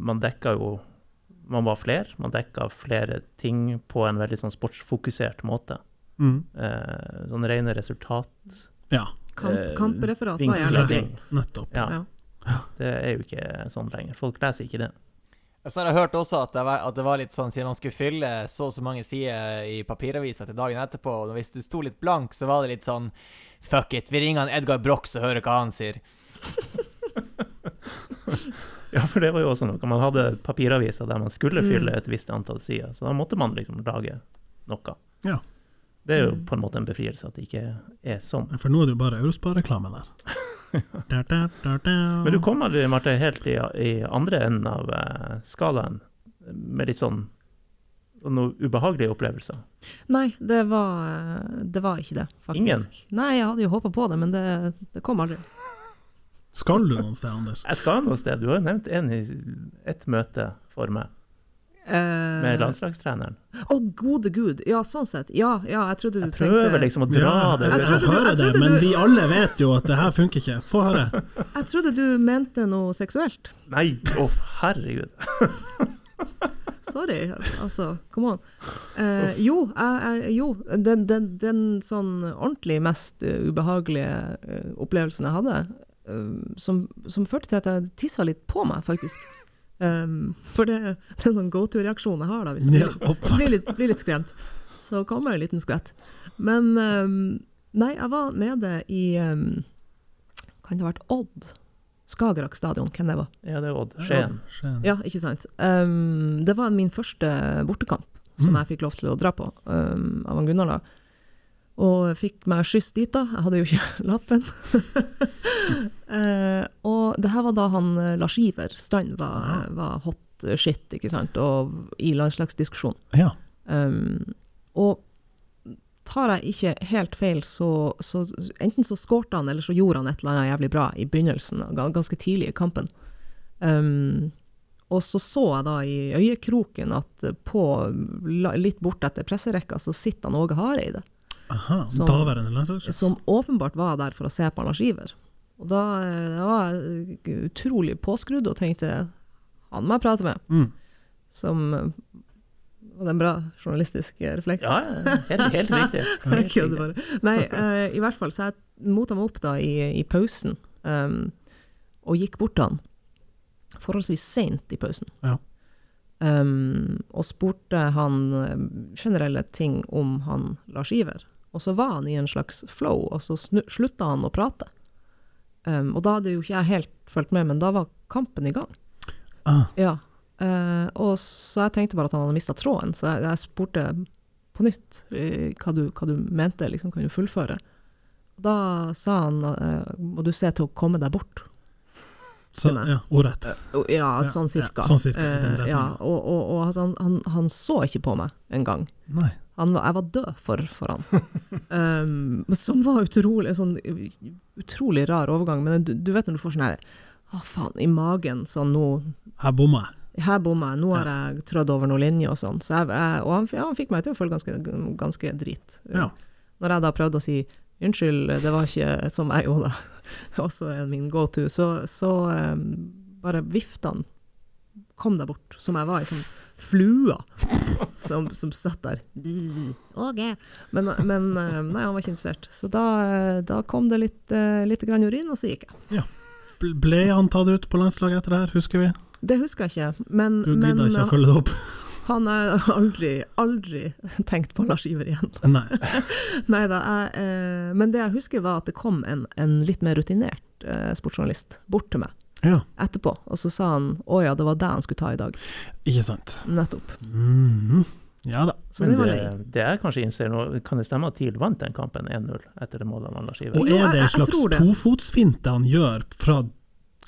Man dekka jo Man var flere. Man dekka flere ting på en veldig sånn sportsfokusert måte. Mm. Eh, sånn rene resultat. Ja, Kamp, Eh, kampreferat var gjerne greit. nettopp. Ja, Ja. det er jo ikke sånn lenger. Folk leser ikke det. Så har jeg hørt også at det, var, at det var litt sånn siden man skulle fylle så og så mange sider i papiravisa til dagen etterpå, og hvis du sto litt blank, så var det litt sånn Fuck it, vi ringer han Edgar Brox og hører hva han sier. Ja, for det var jo også noe. Man hadde papiraviser der man skulle Mm. fylle et visst antall sider, så da måtte man liksom lage noe. Ja. Det er jo Mm. på en måte en befrielse at det ikke er sånn. For nå er det jo bare Eurospar-reklame der. Da, da, da. Men du kom aldri, Marte, helt i, i andre enden av uh, skalaen, med litt sånn noen ubehagelige opplevelser. Nei, det var, det var ikke det, faktisk. Ingen? Nei, jeg hadde jo håpa på det, men det, det kom aldri. Skal du noen sted, Anders? Jeg skal noe sted. Du har jo nevnt en i ett møte for meg, med Eh, landslagstreneren. Å, gode gud. Ja, sånn sett. Ja, ja, jeg trodde du Jeg prøver tenkte liksom å dra Ja, det jeg, Jeg hører det, trodde men du- vi alle vet jo at det her funker ikke. Få høre. Jeg trodde du mente noe seksuelt. Nei, å herregud. Sorry, altså, come on. Eh, jo, jeg, jo den, den, den sånn ordentlig mest eh, ubehagelige eh, opplevelsen jeg hadde, eh, som, som førte til at jeg tissa litt på meg, faktisk. Um, for det, det er en sånn go to-reaksjon jeg har da, hvis jeg blir, litt- blir, litt, blir litt skremt. Så kommer en liten skvett. Men um, nei, jeg var nede i um, Kan det ha vært Odd? Skagerrak stadion, hvem det var? Ja, det er Odd. Skien. Ja, ikke sant. Um, det var min første bortekamp som Mm. jeg fikk lov til å dra på, um, av Gunnar da. Og fikk meg skyss dit, da. Jeg hadde jo ikke lappen. Eh, og det her var da han eh, Lars Iver Strand var, var hot shit, ikke sant, og i landslagsdiskusjon. Ja. Um, og tar jeg ikke helt feil, så, så enten så skårte han, eller så gjorde han et eller annet jævlig bra i begynnelsen, ga- ganske tidlig i kampen. Um, og så så jeg da i øyekroken at på, litt bort etter presserekka, så sitter han Åge Hareide, Aha, som, daværende landslagssjef. som åpenbart var der for å se på Lars Iver. Og da eh, da var jeg utrolig påskrudd og tenkte han må jeg prate med. Mm. Som eh, Var det en bra journalistisk eh, refleks? Ja, helt, helt riktig. Helt riktig. Nei, uh, i hvert fall, så jeg mota meg opp da i, i pausen, um, og gikk bort til han. Forholdsvis seint i pausen. Ja. Um, og spurte han generelle ting om han Lars Iver. Og så var han i en slags flow, og så slutta han å prate. Um, og da hadde jo ikke jeg helt fulgt med, men da var kampen i gang. Ah, Ja. Uh, og så jeg tenkte bare at han hadde mista tråden, så jeg, jeg spurte på nytt eh, hva, du, hva du mente, liksom, kan du fullføre? Og da sa han uh, må du se til å komme deg bort. så, ja, ordrett. Uh, Ja, sånn sånn ja, cirka. sånn cirka, Eh, ja, og og, og altså, han, han, han så ikke på meg engang. Han var, jeg var død for, for han. um, som var utrolig, sånn utrolig rar overgang. Men du, du vet når du får sånn her Å, faen, i magen, sånn nå Her bomma jeg. her bomma jeg, nå har jeg trådd over noen linjer og sånn. Så jeg, og han, ja, han fikk meg til å føle ganske, ganske drit. Ja. Når jeg da prøvde å si unnskyld, det var ikke som jeg gjorde, også min go to, så, så um, bare vifta han. Kom deg bort. Som jeg var ei sånn flue som, som satt der. Okay. Men, men eh, nei, han var ikke interessert. Så da, eh, da kom det litt, eh, litt grann urin, og så gikk jeg. Ja. Ble han tatt ut på landslaget etter det her, husker vi? Det husker jeg ikke, men, Du gidder gidda ikke å følge det opp? Han har aldri, aldri tenkt på Lars Iver igjen. Nei. Neida, jeg, eh, men det jeg husker var at det kom en, en litt mer rutinert eh, sportsjournalist bort til meg Ja, etterpå, og så sa han å ja, det var det han skulle ta i dag. ikke sant. Nettopp. Mhm. Ja da. Så det var det, det er kanskje innser nå, kan det stemme at TIL vant den kampen 1-0 etter det målet av Lars Iver? Og er det en slags tofotsfinte han gjør fra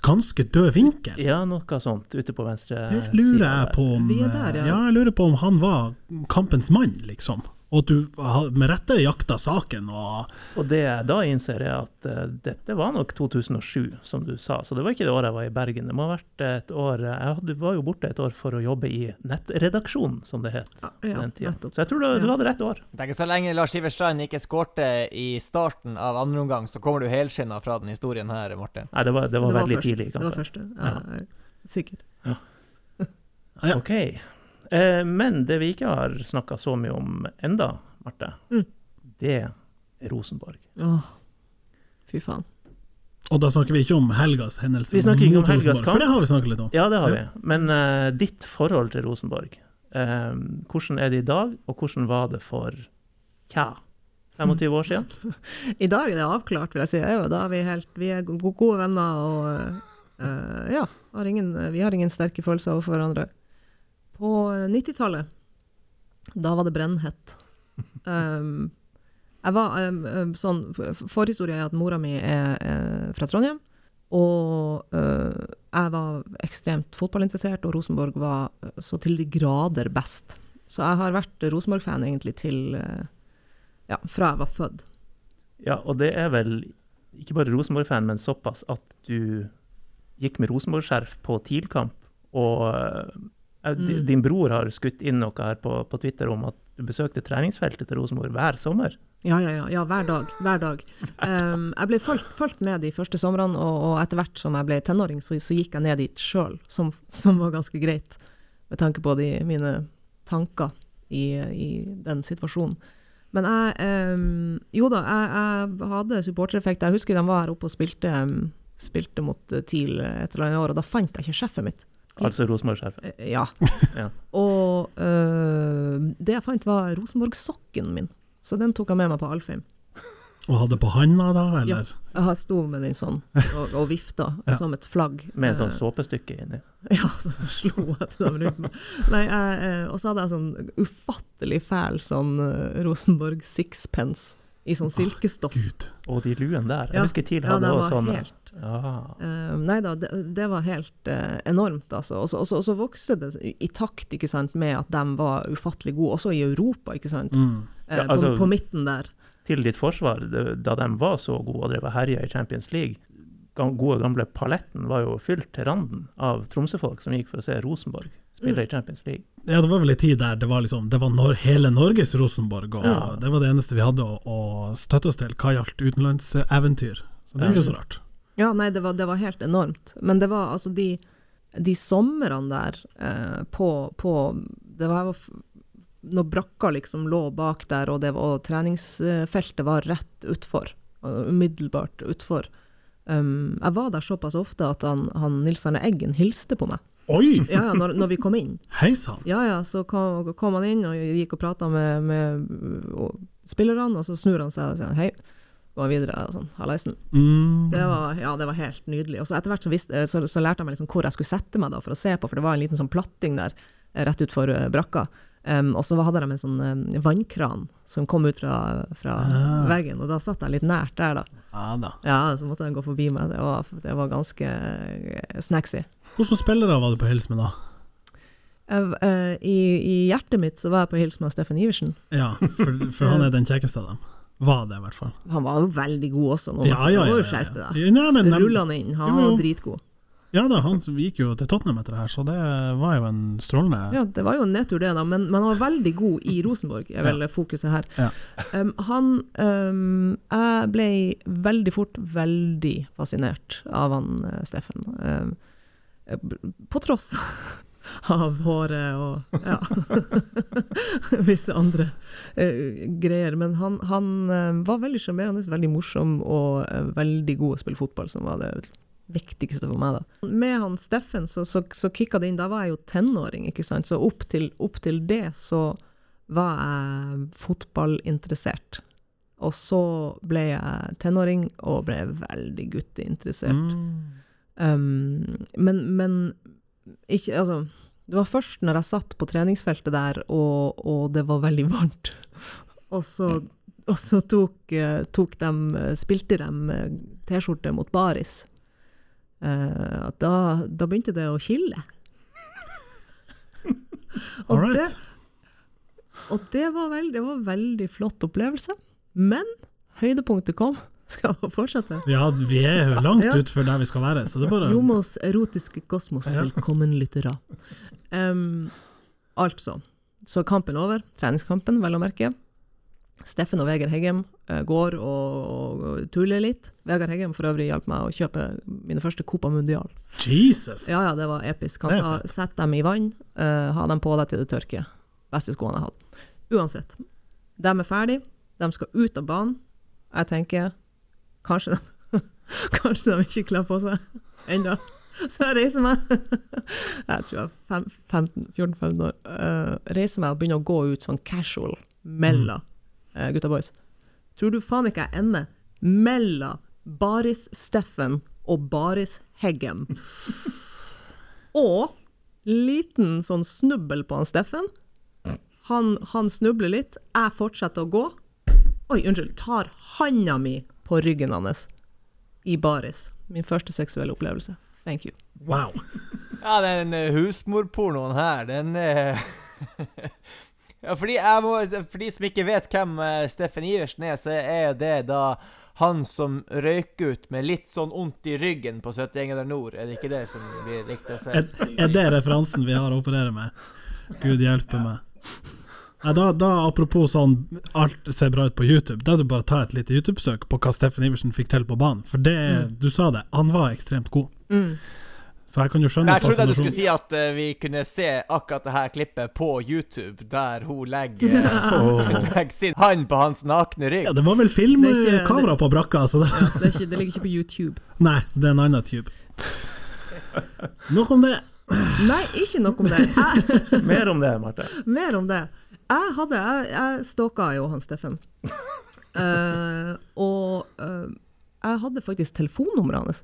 ganske død vinkel? Ja, noe sånt ute på venstre Det lurer jeg på om er der, ja. ja, jeg lurer på om han var kampens mann, liksom. Og at du med rette jakta saken og Og det jeg da innser, er at uh, dette var nok 2007, som du sa. Så det var ikke det året jeg var i Bergen. Det må ha vært et år Jeg hadde, var jo borte et år for å jobbe i nettredaksjonen, som det het Ja, ja, den tida. nettopp. Så jeg tror du, du hadde rett år. Det er ikke så lenge Lars Iver Strand ikke skårte i starten av andre omgang, så kommer du helskinna fra den historien her, Martin. Nei, det var, det var Det var veldig først. tidlig Kanskje. Det var første. Ja, jeg er Sikker. Ja. Ok. Eh, men det vi ikke har snakka så mye om enda, Marte, Mm. det er Rosenborg. Åh, fy faen. Og da snakker vi ikke om helgas hendelse. Vi snakker ikke om helgas Rosenborg, kamp. For det har vi snakket litt om. Ja, det har vi. Men uh, ditt forhold til Rosenborg, uh, hvordan er det i dag, og hvordan var det for tja, 25 år siden? I dag er det avklart, vil jeg si. Ja, Da er vi, helt, vi er gode venner og uh, ja, har ingen, vi har ingen sterke følelser overfor hverandre. På 90-tallet, da var det brennhett. Um, jeg var um, um, sånn, f- Forhistorie er at mora mi er, er fra Trondheim. Og uh, jeg var ekstremt fotballinteressert, og Rosenborg var øh, så til de grader best. Så jeg har vært Rosenborg-fan egentlig til uh, ja, fra jeg var født. Ja, og det er vel ikke bare Rosenborg-fan, men såpass at du gikk med Rosenborg-skjerf på TIL-kamp, og eh, Mm. din bror har skutt inn noe her på, på Twitter om at du besøkte treningsfeltet til Rosenborg hver sommer. Ja, ja, ja, ja hver dag. Hver dag. Um, jeg ble fulgt, ned med de første somrene, og, og etter hvert som jeg ble tenåring, så, så gikk jeg ned dit sjøl, som, som var ganske greit, med tanke på de, mine tanker i, i den situasjonen. Men jeg um, Jo da, jeg, jeg hadde supportereffekt. Jeg husker de var her oppe og spilte, um, spilte mot TIL et eller annet år, og da fant jeg ikke sjefet mitt. Altså Rosenborg-skjerfet. Eh, Ja. Ja. Og uh, det jeg fant var Rosenborg-sokken min, så den tok jeg med meg på Alfheim. Og hadde på handa da, eller? Ja, Jeg sto med den sånn og, og vifta Ja. som et flagg. Med en sånn Eh, såpestykke inni. Ja, så slo jeg til dem rundt meg. Nei, jeg, og så hadde jeg sånn ufattelig fæl sånn Rosenborg sixpence i sånn silkestoff. Gud. Og de luene der. Ja. Jeg husker TIL hadde det også sånne. helt Ja. Eh, nei da, det, det var helt uh, enormt, altså. Og så- vokste det i, takt ikke sant, med at de var ufattelig gode, også i Europa, ikke sant. Mm. Eh, Ja, altså- på, på midten der. Til ditt forsvar, det, da de var så gode og drev og herja i Champions League, gode gamle paletten var jo fylt til randen av Tromsø-folk som gikk for å se Rosenborg spille i Champions League. Ja, det var vel en tid der det var liksom Det var når hele Norges Rosenborg, og Ja. det var det eneste vi hadde å, å støtte oss til hva gjaldt utenlandseventyr. Så det er ikke så rart. Ja, nei, det var, det var helt enormt. Men det var altså de, de somrene der eh, på, på Det var når brakka liksom lå bak der, og, det var, og treningsfeltet var rett utfor. Umiddelbart utfor. Um, jeg var der såpass ofte at han, han Nils Arne Eggen hilste på meg. Oi! Ja, ja, når, når vi kom inn. Hei sann! Ja, ja, så kom, kom han inn og gikk og prata med, med og spillerne, og så snur han seg og sier hei, går videre og sånn, hallaisen. Mm. Det var, ja, det var helt nydelig. Og så etter hvert så, visste, så, så lærte jeg meg liksom hvor jeg skulle sette meg da for å se på, for det var en liten sånn platting der eh, rett utfor eh, brakka. Um, og så hadde de en sånn um, vannkran som kom ut fra, fra Ah. veggen, og da satt jeg litt nært der, da. Ah, da. Ja, så måtte jeg gå forbi meg. Det var, det var ganske snacksy. Hvilke spillere var du på hils med da? I, I hjertet mitt så var jeg på hils med Steffen Iversen. Ja, for, for han er den kjekkeste av dem. Var det, i hvert fall. Han var jo veldig god også. Nå Ja, ja, må ja. jo du skjerpe deg. Ja, Rulla han inn. Han var dritgod. ja da, han gikk jo til Tottenham etter det her, så det var jo en strålende Ja, det var jo en nedtur det, da, men, men han var veldig god i Rosenborg, er vel fokuset her. Um, han um, Jeg ble veldig fort veldig fascinert av han eh, Steffen. Um, på tross av håret og ja, visse andre uh, greier. Men han, han uh, var veldig sjarmerende, veldig morsom og uh, veldig god å spille fotball, som var det viktigste for meg. da. Med han Steffen så, så, så kicka det inn, da var jeg jo tenåring, ikke sant. Så opp til, opp til det så var jeg fotballinteressert. Og så ble jeg tenåring og ble veldig gutteinteressert. mm. Um, men, men ikke, altså, det var først når jeg satt på treningsfeltet der, og, og det var veldig varmt, og så, og så tok, eh, tok de, spilte de eh, T-skjorte mot baris. Eh, da, da begynte det å kille. og, det, og det var, veld, det var en veldig flott opplevelse. Men høydepunktet kom. Skal vi fortsette? Ja, vi er langt Ja. utfor der vi skal være, så det er bare Jomos erotiske kosmos, velkommen lyttere. Um, altså, så er kampen over, treningskampen vel å merke. Steffen og Vegard Heggem eh, går og, og tuller litt. Vegard Heggem for øvrig hjalp meg å kjøpe mine første Copa Mundial. Jesus! Ja, ja, det var episk. Han er sa sett dem i vann, uh, ha dem på deg til det tørker. Beste skoene jeg hadde. Uansett. De er ferdig, de skal ut av banen. Jeg tenker kanskje de, kanskje de ikke kler på seg ennå. Så jeg reiser meg. Jeg tror jeg er 15 14-15 år. Uh, reiser meg og begynner å gå ut sånn casual mellom uh, gutta boys. Tror du faen ikke jeg ender mellom Baris-Steffen og Baris-Heggem? Og liten sånn snubbel på han Steffen. Han, han snubler litt, jeg fortsetter å gå. Oi, unnskyld. Tar handa mi på ryggen hans i baris. Min første seksuelle opplevelse. Thank you. Wow. Ja, den eh, husmorpornoen her, den er Ja, fordi jeg må, for de som ikke vet hvem eh, Steffen Iversen er, så er det da han som røyker ut med litt sånn vondt i ryggen på 71 grader nord. Er det ikke det som blir riktig å si? Er, er det referansen vi har å operere med? Gud hjelpe meg. Nei, da, da Apropos sånn alt ser bra ut på YouTube, da er det bare å ta et lite YouTube-søk på hva Steffen Iversen fikk til på banen. For det, du sa det, han var ekstremt god. Mm. Så jeg kan jo skjønne Men jeg trodde du skulle si at uh, vi kunne se akkurat det her klippet på YouTube, der hun legger, legger sin hånd på hans nakne rygg. Ja, det var vel er filmkamera på brakka, så det, Det, er ikke, det ligger ikke på YouTube. Nei, det er en annen tube. Nok om det. Nei, ikke nok om det. Jeg, Mer om det, Marte. mer om det. Jeg hadde Jeg, jeg stalka jo han Steffen. uh, og uh, jeg hadde faktisk telefonnummeret hans.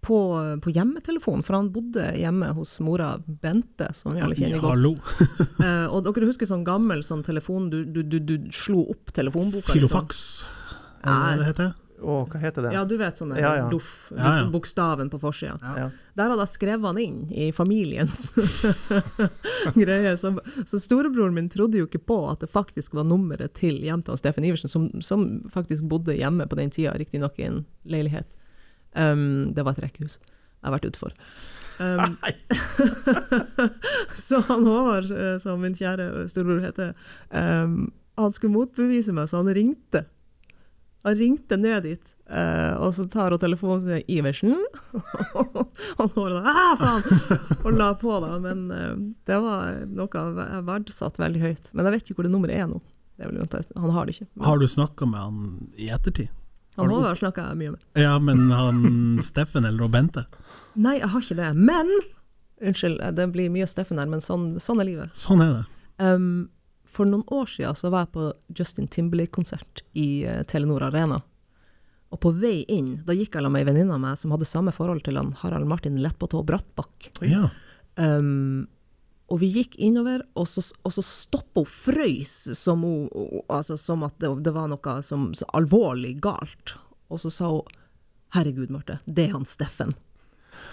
På, på hjemmetelefonen, for han bodde hjemme hos mora Bente, som vi alle kjenner godt. Eh, og dere husker sånn gammel sånn telefon du, du, du, du slo opp telefonboka? Filofax, liksom? det heter det Å, hva heter det? Ja, du vet sånn Ja, ja. doff, Ja, ja. bokstaven på forsida. Ja. Der hadde jeg skrevet han inn i familiens greie. Så, så storebroren min trodde jo ikke på at det faktisk var nummeret til hjem til Steffen Iversen, som, som faktisk bodde hjemme på den tida, riktignok i en leilighet. Um, det var et rekkehus. Jeg har vært utfor. Um, så han Håvard, eh, som min kjære storebror heter, um, han skulle motbevise meg, så han ringte. Han ringte ned dit, eh, og så tar hun telefonen sier 'Iversen'. han håret da, «Ah, faen! Og la på, da. Men eh, det var noe jeg verdsatte veldig høyt. Men jeg vet ikke hvor det nummeret er nå. Det er Han har det ikke. Har du snakka med han i ettertid? har Han ha snakka mye med. Ja, men han Steffen eller Bente? Nei, jeg har ikke det. Men Unnskyld, det blir mye Steffen her, men sånn, sånn er livet. Sånn er det. Um, for noen år siden så var jeg på Justin Timberlake-konsert i eh, Telenor Arena. Og på vei inn, da gikk jeg med ei venninne av meg som hadde samme forhold til han Harald Martin Lettbåtå Brattbakk. Ja. Um, og vi gikk innover, og så, og så stoppa hun frøys som, hun, altså, som at det, det var noe som, så alvorlig galt. Og så sa hun 'Herregud, Marte, det er han Steffen'.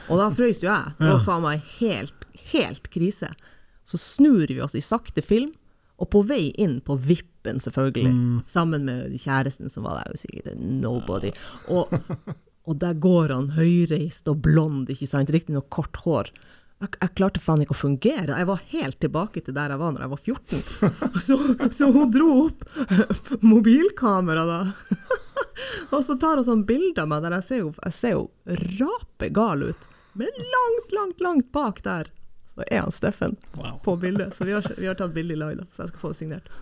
Og da frøys jo jeg. Det var faen meg helt, helt krise. Så snur vi oss i sakte film, og på vei inn på vippen, selvfølgelig, sammen med kjæresten som var der, og sikkert nobody. Og, og der går han høyreist og blond, ikke sant, riktignok kort hår. Jeg, jeg klarte faen ikke å fungere. Jeg var helt tilbake til der jeg var når jeg var 14. Så, så hun dro opp mobilkamera da. Og så tar hun sånn bilde av meg der jeg ser jo, jeg ser jo rapegal ut. Men langt, langt, langt bak der, så er han Steffen Wow. på bildet. Så vi har, vi har tatt bilde i lag, da. Så jeg skal få det signert.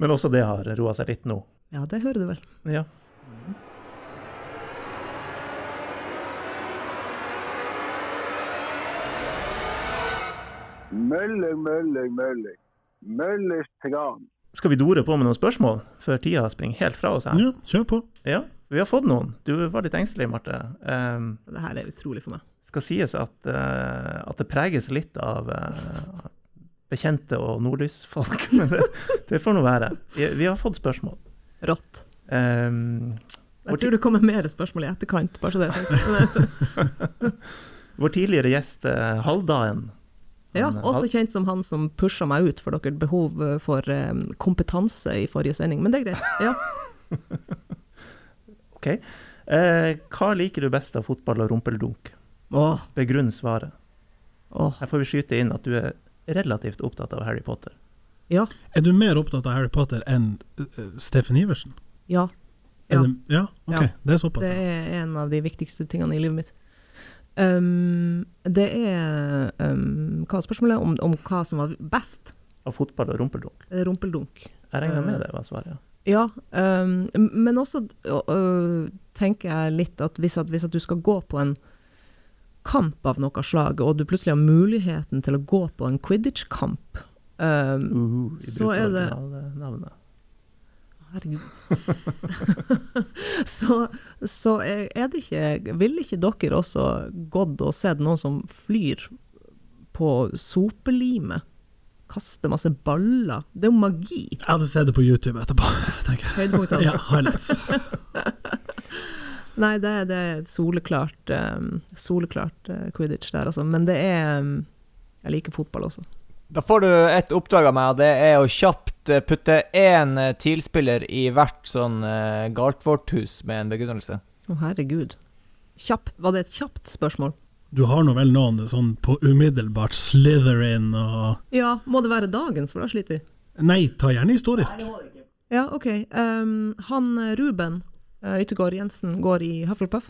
Men også det har roa seg litt nå. Ja, det hører du vel. Ja. Mølling, mølling, mølling. Møllers tran. Skal vi dore på med noen spørsmål før tida springer helt fra oss her? ja, kjør på. Ja, vi har fått noen. Du var litt engstelig, Marte. Um, Det her er utrolig for meg. skal sies at, uh, at det preges litt av uh, bekjente og nordlysfolk, men det, det får nå være. Vi, vi har fått spørsmål. Rått. Um, Jeg tror det kommer mer spørsmål i etterkant, bare så det er sagt. vår tidligere gjest eh, Haldaen Ja, også kjent som han som pusha meg ut for deres behov eh, for kompetanse i forrige sending, men det er greit. Ja. OK. Eh, hva liker du best av fotball og rumpeldunk? Åh, Begrunn svaret. åh, Her får vi skyte inn at du er relativt opptatt av Harry Potter. ja, Er du mer opptatt av Harry Potter enn uh, Steffen Iversen? ja. Er Ja. Det, ja, ok. Ja. Det er såpass. Det er en av de viktigste tingene i livet mitt. Um, det er um, Hva er spørsmålet? Om, om hva som var best? Av fotball og rumpeldunk. Eh, Rumpeldunk. Jeg regner Eh. med det var svaret. ja. Ja, um, men også uh, tenker jeg litt at hvis, at hvis at du skal gå på en kamp av noe slag, og du plutselig har muligheten til å gå på en quidditch-kamp um, Uh, Så er det- navnet. Herregud. så så er er det ikke Ville ikke dere også gått og sett noen som flyr på sopelimet? Kaster masse baller? Det er jo magi. Jeg hadde sett det på YouTube etterpå, tenker jeg. Høydepunktene. Ja, highlights. Nei, det, det er et soleklart, um, soleklart uh, quidditch der, altså. Men det er um, Jeg liker fotball også. Da får du et oppdrag av meg, og det er å kjapt eh, putte én eh, TIL-spiller i hvert sånn uh, Galtvort-hus med en begrunnelse. Å, herregud. Kjapt. Var det et kjapt spørsmål? Du har nå vel noen sånn på umiddelbart Slytherin og Ja, må det være dagens, for da sliter vi. Nei, ta gjerne historisk. Ja, OK. Um, han Ruben Yttergård Jensen går i Hufflepuff.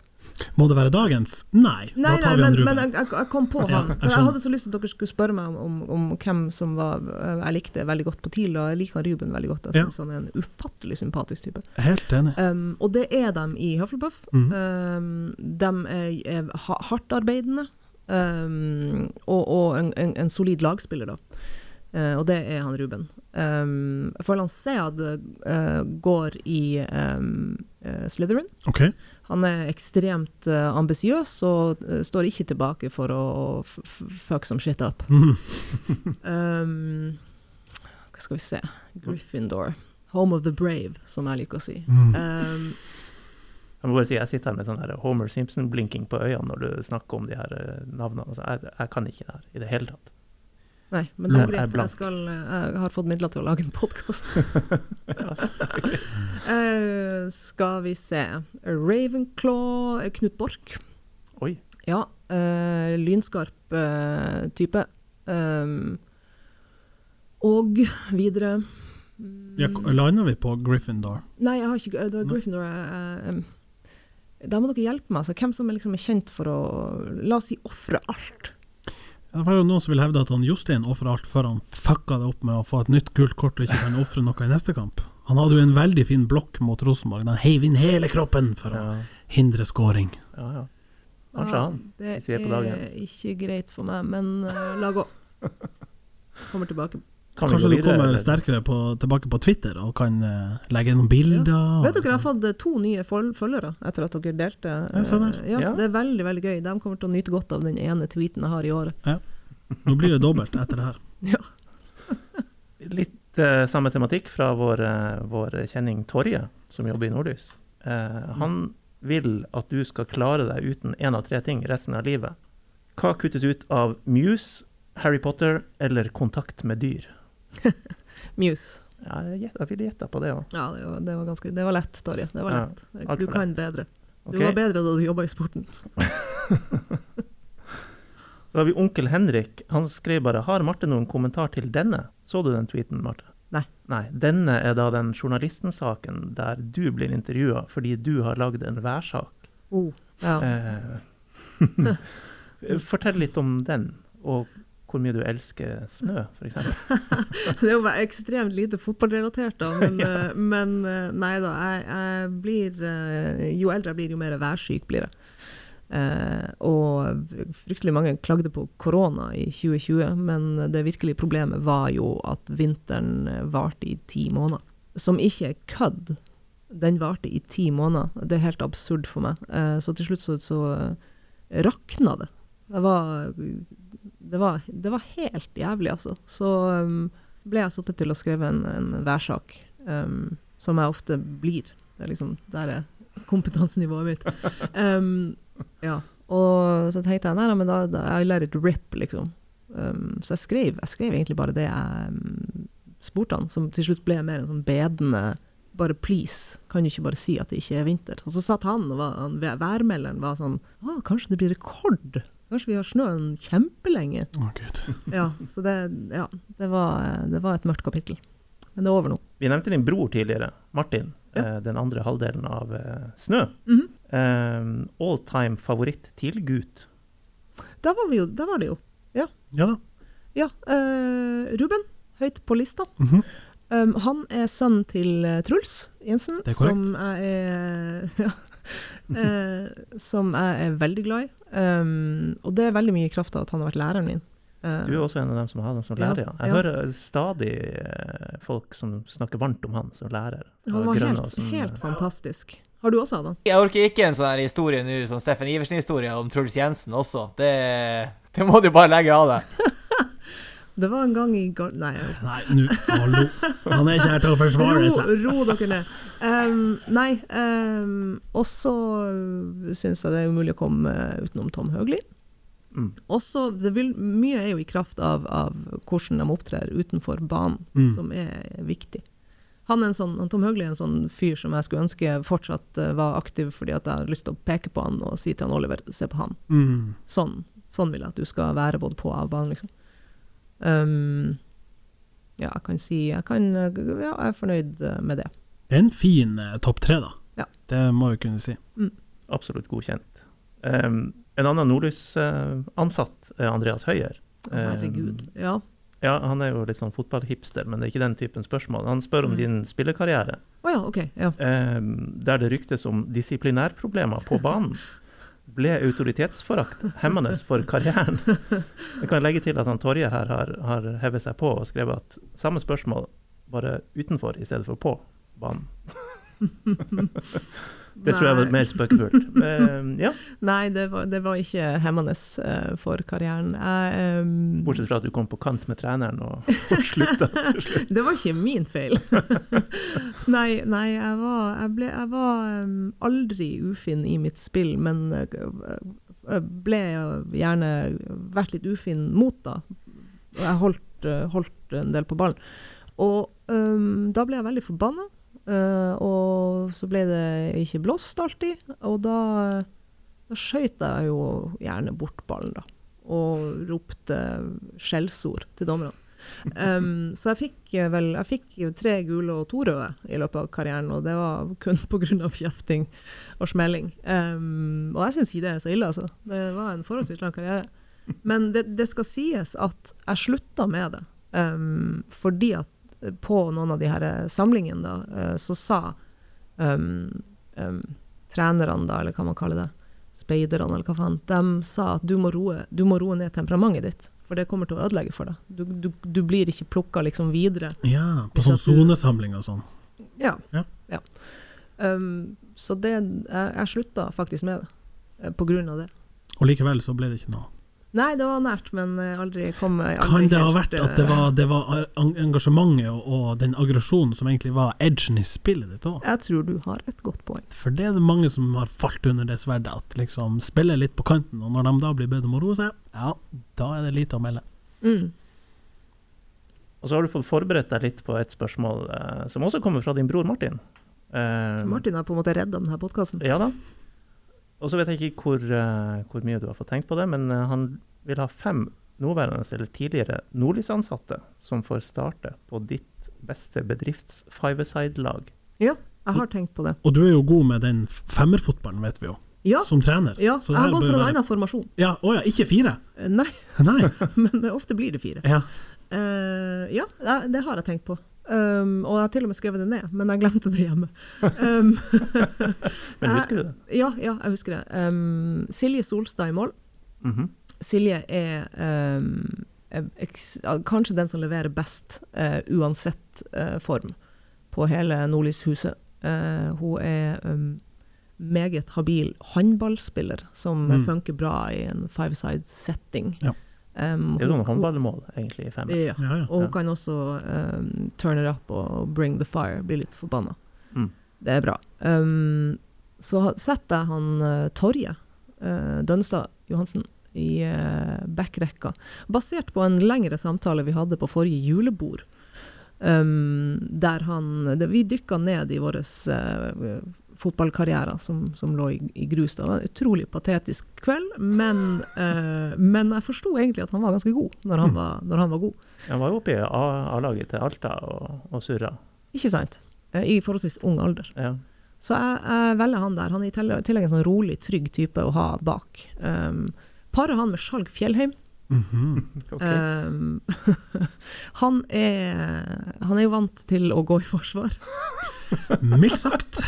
Må det være dagens? Nei, Nei, da tar nei, vi han men, Ruben. men jeg, jeg, jeg kom på Ja, han. jeg For jeg skjønner. hadde så lyst til at dere skulle spørre meg om, om, om hvem som var eh, jeg likte veldig godt på TIL, og jeg liker Ruben veldig godt. Jeg Ja. synes han er en ufattelig sympatisk type. Helt enig. Um, og det er dem i Hufflepuff. Mm. Um, de er, er ha- hardtarbeidende, um, og, og en, en, en solid lagspiller, da. Uh, og det er han Ruben. Um, Forlan Sead uh, går i um, eh, Slytherin. Okay. Han er ekstremt uh, ambisiøs og uh, står ikke tilbake for å f f fuck some shit up. um, hva skal vi se Gryffindor. Home of the brave, som jeg liker å si. Mm. Um, Jeg må bare si, jeg sitter her med sånn her Homer Simpson-blinking på øynene når du snakker om de her eh, navnene. Altså, jeg, jeg kan ikke det her i det hele tatt. Nei, men det er greit. Jeg, skal, eh, jeg har fått midler til å lage en podkast. skal vi se Ravenclaw eh, Knut Borch. Oi. Ja, Uh, lynskarp uh, type. Um, og videre Ja, Landa vi på Gryffindor? Nei, jeg har ikke Det var Gryffindor. Uh, um, da må dere hjelpe meg. Altså, hvem som er, liksom er kjent for å La oss si ofre alt. Det var jo noen som vil hevde at han Jostein ofra alt før han fucka det opp med å få et nytt gult kort og ikke kan ofre noe i neste kamp. Han hadde jo en veldig fin blokk mot Rosenborg. Han heiv inn hele kroppen for å Ja, hindre scoring. ja, ja. Kanskje han. Det hvis vi er på dagens. er ikke greit for meg, men uh, la gå. Kommer tilbake. Kan Kanskje du kommer eller? sterkere på, tilbake på Twitter og kan uh, legge noen bilder? Ja. Vet dere, jeg har sånn. fått eh, to nye føl- følgere etter at dere delte. Eh, ja, Ja. Det er veldig veldig gøy. De kommer til å nyte godt av den ene tweeten jeg har i året. Nå blir det dobbelt etter det her. Ja. Litt uh, samme tematikk fra vår, vår kjenning Torje, som jobber i Nordlys. Eh, han vil at du skal klare deg uten én av tre ting resten av livet. Hva kuttes ut av Muse, Harry Potter eller kontakt med dyr? Muse. Ja, jeg, ville gjetta på det òg. Ja, det var, det var ganske Det var lett, Torje. Det var lett. Ja, Du kan kan bedre. Du var bedre da du jobba i sporten. Så har vi onkel Henrik. Han skrev bare 'Har Marte noen kommentar til denne?' Så du den tweeten, Marte? Nei. Nei. Denne er da den journalistensaken der du blir intervjua fordi du har lagd en værsak. Oh, ja. Eh, Fortell litt om den, og hvor mye du elsker snø, f.eks. Det er jo ekstremt lite fotballrelatert, da. Men, ja. men eh, nei da. Jeg, jeg blir eh, Jo eldre jeg blir, jo mer værsyk blir jeg. Eh, og fryktelig mange klagde på korona i 2020, men det virkelige problemet var jo at vinteren eh, varte i ti måneder. Som ikke er kødd. Den varte i ti måneder. Det er helt absurd for meg. Eh, så til slutt så, så eh, rakna det. Det var, det, var, det var helt jævlig, altså. Så um, ble jeg satt til å skrive en, en værsak, um, som jeg ofte blir. Det er liksom, der er kompetansenivået mitt. Um, ja. Og så tenkte jeg nei, nei men da, da I let it rip, liksom. Um, så jeg skrev, jeg skrev egentlig bare det jeg um, spurte han, som til slutt ble mer en sånn bedende bare please, kan du ikke bare si at det ikke er vinter? Og så satt han, og var, han, værmelderen var sånn Å, kanskje det blir rekord? Kanskje vi har snøen kjempelenge? Å, Gud. Ja, så det, ja, det, var, det var et mørkt kapittel. Men det er over nå. Vi nevnte din bror tidligere, Martin. Ja. eh, den andre halvdelen av Snø. Snø. -hmm. um, all time favoritt til gutt. Der var, vi jo, der var det jo. Ja da. Ja, uh, Ruben, høyt på lista. Mhm. Um, han er sønnen til eh, Truls Jensen, som jeg er ja, uh, Som jeg er veldig glad i. Um, og det er veldig mye i kraft av at han har vært læreren min. Eh, Du er også en av dem som har han som lærer. Ja. Jeg ja. hører stadig eh, folk som snakker varmt om han som lærer. han var helt, som, helt fantastisk. Har du også hatt han? Jeg orker ikke en sånn her historie nå, sånn Steffen Iversen-historie om Truls Jensen også. Det, det må du bare legge av deg. Det var en gang i Gar... Nei, Nei, nu, Hallo. Han er ikke her til å forsvare ro, seg. ro dere ned. Um, nei, um, og så syns jeg det er umulig å komme utenom Tom Høgli. Mm. Også, det vil, mye er jo i kraft av, av hvordan de opptrer utenfor banen, Mm. som er viktig. Han er en sånn, Tom Høgli er en sånn fyr som jeg skulle ønske fortsatt eh, var aktiv, fordi at jeg har lyst til å peke på han og si til han Oliver, se på han. Mm. Sånn, sånn vil jeg at du skal være både på og av banen, liksom. Um, ja, jeg kan si jeg, kan, ja, jeg er fornøyd eh, med det. Det er en fin eh, topp tre, da. Ja. Det må vi kunne si. Absolutt godkjent. Um, en annen Nordlys-ansatt er Andreas Høyer. Herregud. Ja. Ja, Han er jo litt sånn fotballhipster, men det er ikke den typen spørsmål. Han spør om Mm. din spillekarriere, oh, ja, OK. Ja. um, der det ryktes om disiplinærproblemer på banen. Ble autoritetsforakt hemmende for karrieren? Jeg kan legge til at han Torje her har, har hevet seg på og skrevet at samme spørsmål, bare utenfor i stedet for på banen. Det tror jeg var mer spøkefullt. Ja, Nei, det var, det var ikke hemmende eh, for karrieren. Jeg, um... bortsett fra at du kom på kant med treneren og, og slutta til slutt. det var ikke min feil. nei, nei, jeg var, jeg ble, jeg var ehm, aldri ufin i mitt spill, men eh, jeg ble gjerne vært litt ufin mot da. Jeg holdt, eh, holdt en del på ballen. Og um, da ble jeg veldig forbanna. Eh, og så ble det ikke blåst alltid, og da, da skøyt jeg jo gjerne bort ballen, da. Og ropte skjellsord til dommerne. Um, så jeg fikk eh, vel jeg fikk tre gule og to røde i løpet av karrieren, og det var kun pga. kjefting og smelling. Um, og jeg syns ikke det er så ille, altså. Det var en forholdsvis lang karriere. Men det, det skal sies at jeg slutta med det, um, fordi at på noen av de her eh, samlingene da, eh, så sa um, um, trenerne, da, eller hva man kaller det, speiderne, eller hva faen, de sa at du må roe, du må roe ned temperamentet ditt, for det kommer til å ødelegge for deg. Du, du, du blir ikke plukka liksom videre. Ja, på sånn sonesamling og sånn. Ja. Ja. Um, så det, jeg, jeg slutta faktisk med det, eh, på grunn av det. Og likevel så ble det ikke noe. Nei, det var nært, men eh, aldri kom aldri Kan det ha vært at det eh, var, det var engasjementet og, og den aggresjonen som egentlig var edgen i spillet ditt òg? Jeg tror du har et godt poeng. For det er det mange som har falt under det sverdet, at liksom spiller litt på kanten, og når de da blir bedt om å roe seg, ja, da er det lite å melde. Mm. Og så har du fått forberedt deg litt på et spørsmål eh, som også kommer fra din bror Martin. Eh, Martin har på en måte redda denne podkasten. Ja da. Og så vet jeg ikke hvor, eh, hvor mye du har fått tenkt på det, men eh, han vil ha fem nåværende eller tidligere Nordlys-ansatte som får starte på ditt beste bedrifts five-a-side-lag. Ja, jeg har tenkt på det. Og du er jo god med den femmerfotballen, vet vi jo, Ja, som trener. ja Så jeg det har gått for en være- annen formasjon. Ja, å ja, ikke fire? Eh, Nei, Nei. men ofte blir det fire. Ja. Uh, ja, det, det har jeg tenkt på. Um, og jeg har til og med skrevet det ned, men jeg glemte det hjemme. Um, Men husker du det? ja, ja, jeg husker det. Um, Silje Solstad i mål. Mhm. Silje er um, kanskje den som leverer best, uh, uansett uh, form, på hele Nordlyshuset. Uh, hun er meget habil håndballspiller, som Mm. funker bra i en five-side-setting. Ja. Um, Det er jo hun- noen håndballmål, egentlig, i fem. Ja. Ja, ja. Og hun Ja. kan også um, turn it up og bring the fire, bli litt forbanna. Mm. Det er bra. Um, så setter jeg han uh, Torje uh, Dønstad Johansen i uh, backrekka, basert på en lengre samtale vi hadde på forrige julebord. Um, der han det, Vi dykka ned i vår uh, fotballkarrierer som, som lå i, i grus. Det var en utrolig patetisk kveld, men, uh, men jeg forsto egentlig at han var ganske god når han Mm. var, når han var god. Han var jo oppe i A-laget til Alta og, og surra. Ikke sant? Eh, I forholdsvis ung alder. Ja. Så jeg, jeg velger han der. Han er i tillegg en sånn rolig, trygg type å ha bak. Um, parer han med Skjalg Fjellheim. Mhm. okay. Um, han, er, han er jo vant til å gå i forsvar. Mildt sagt.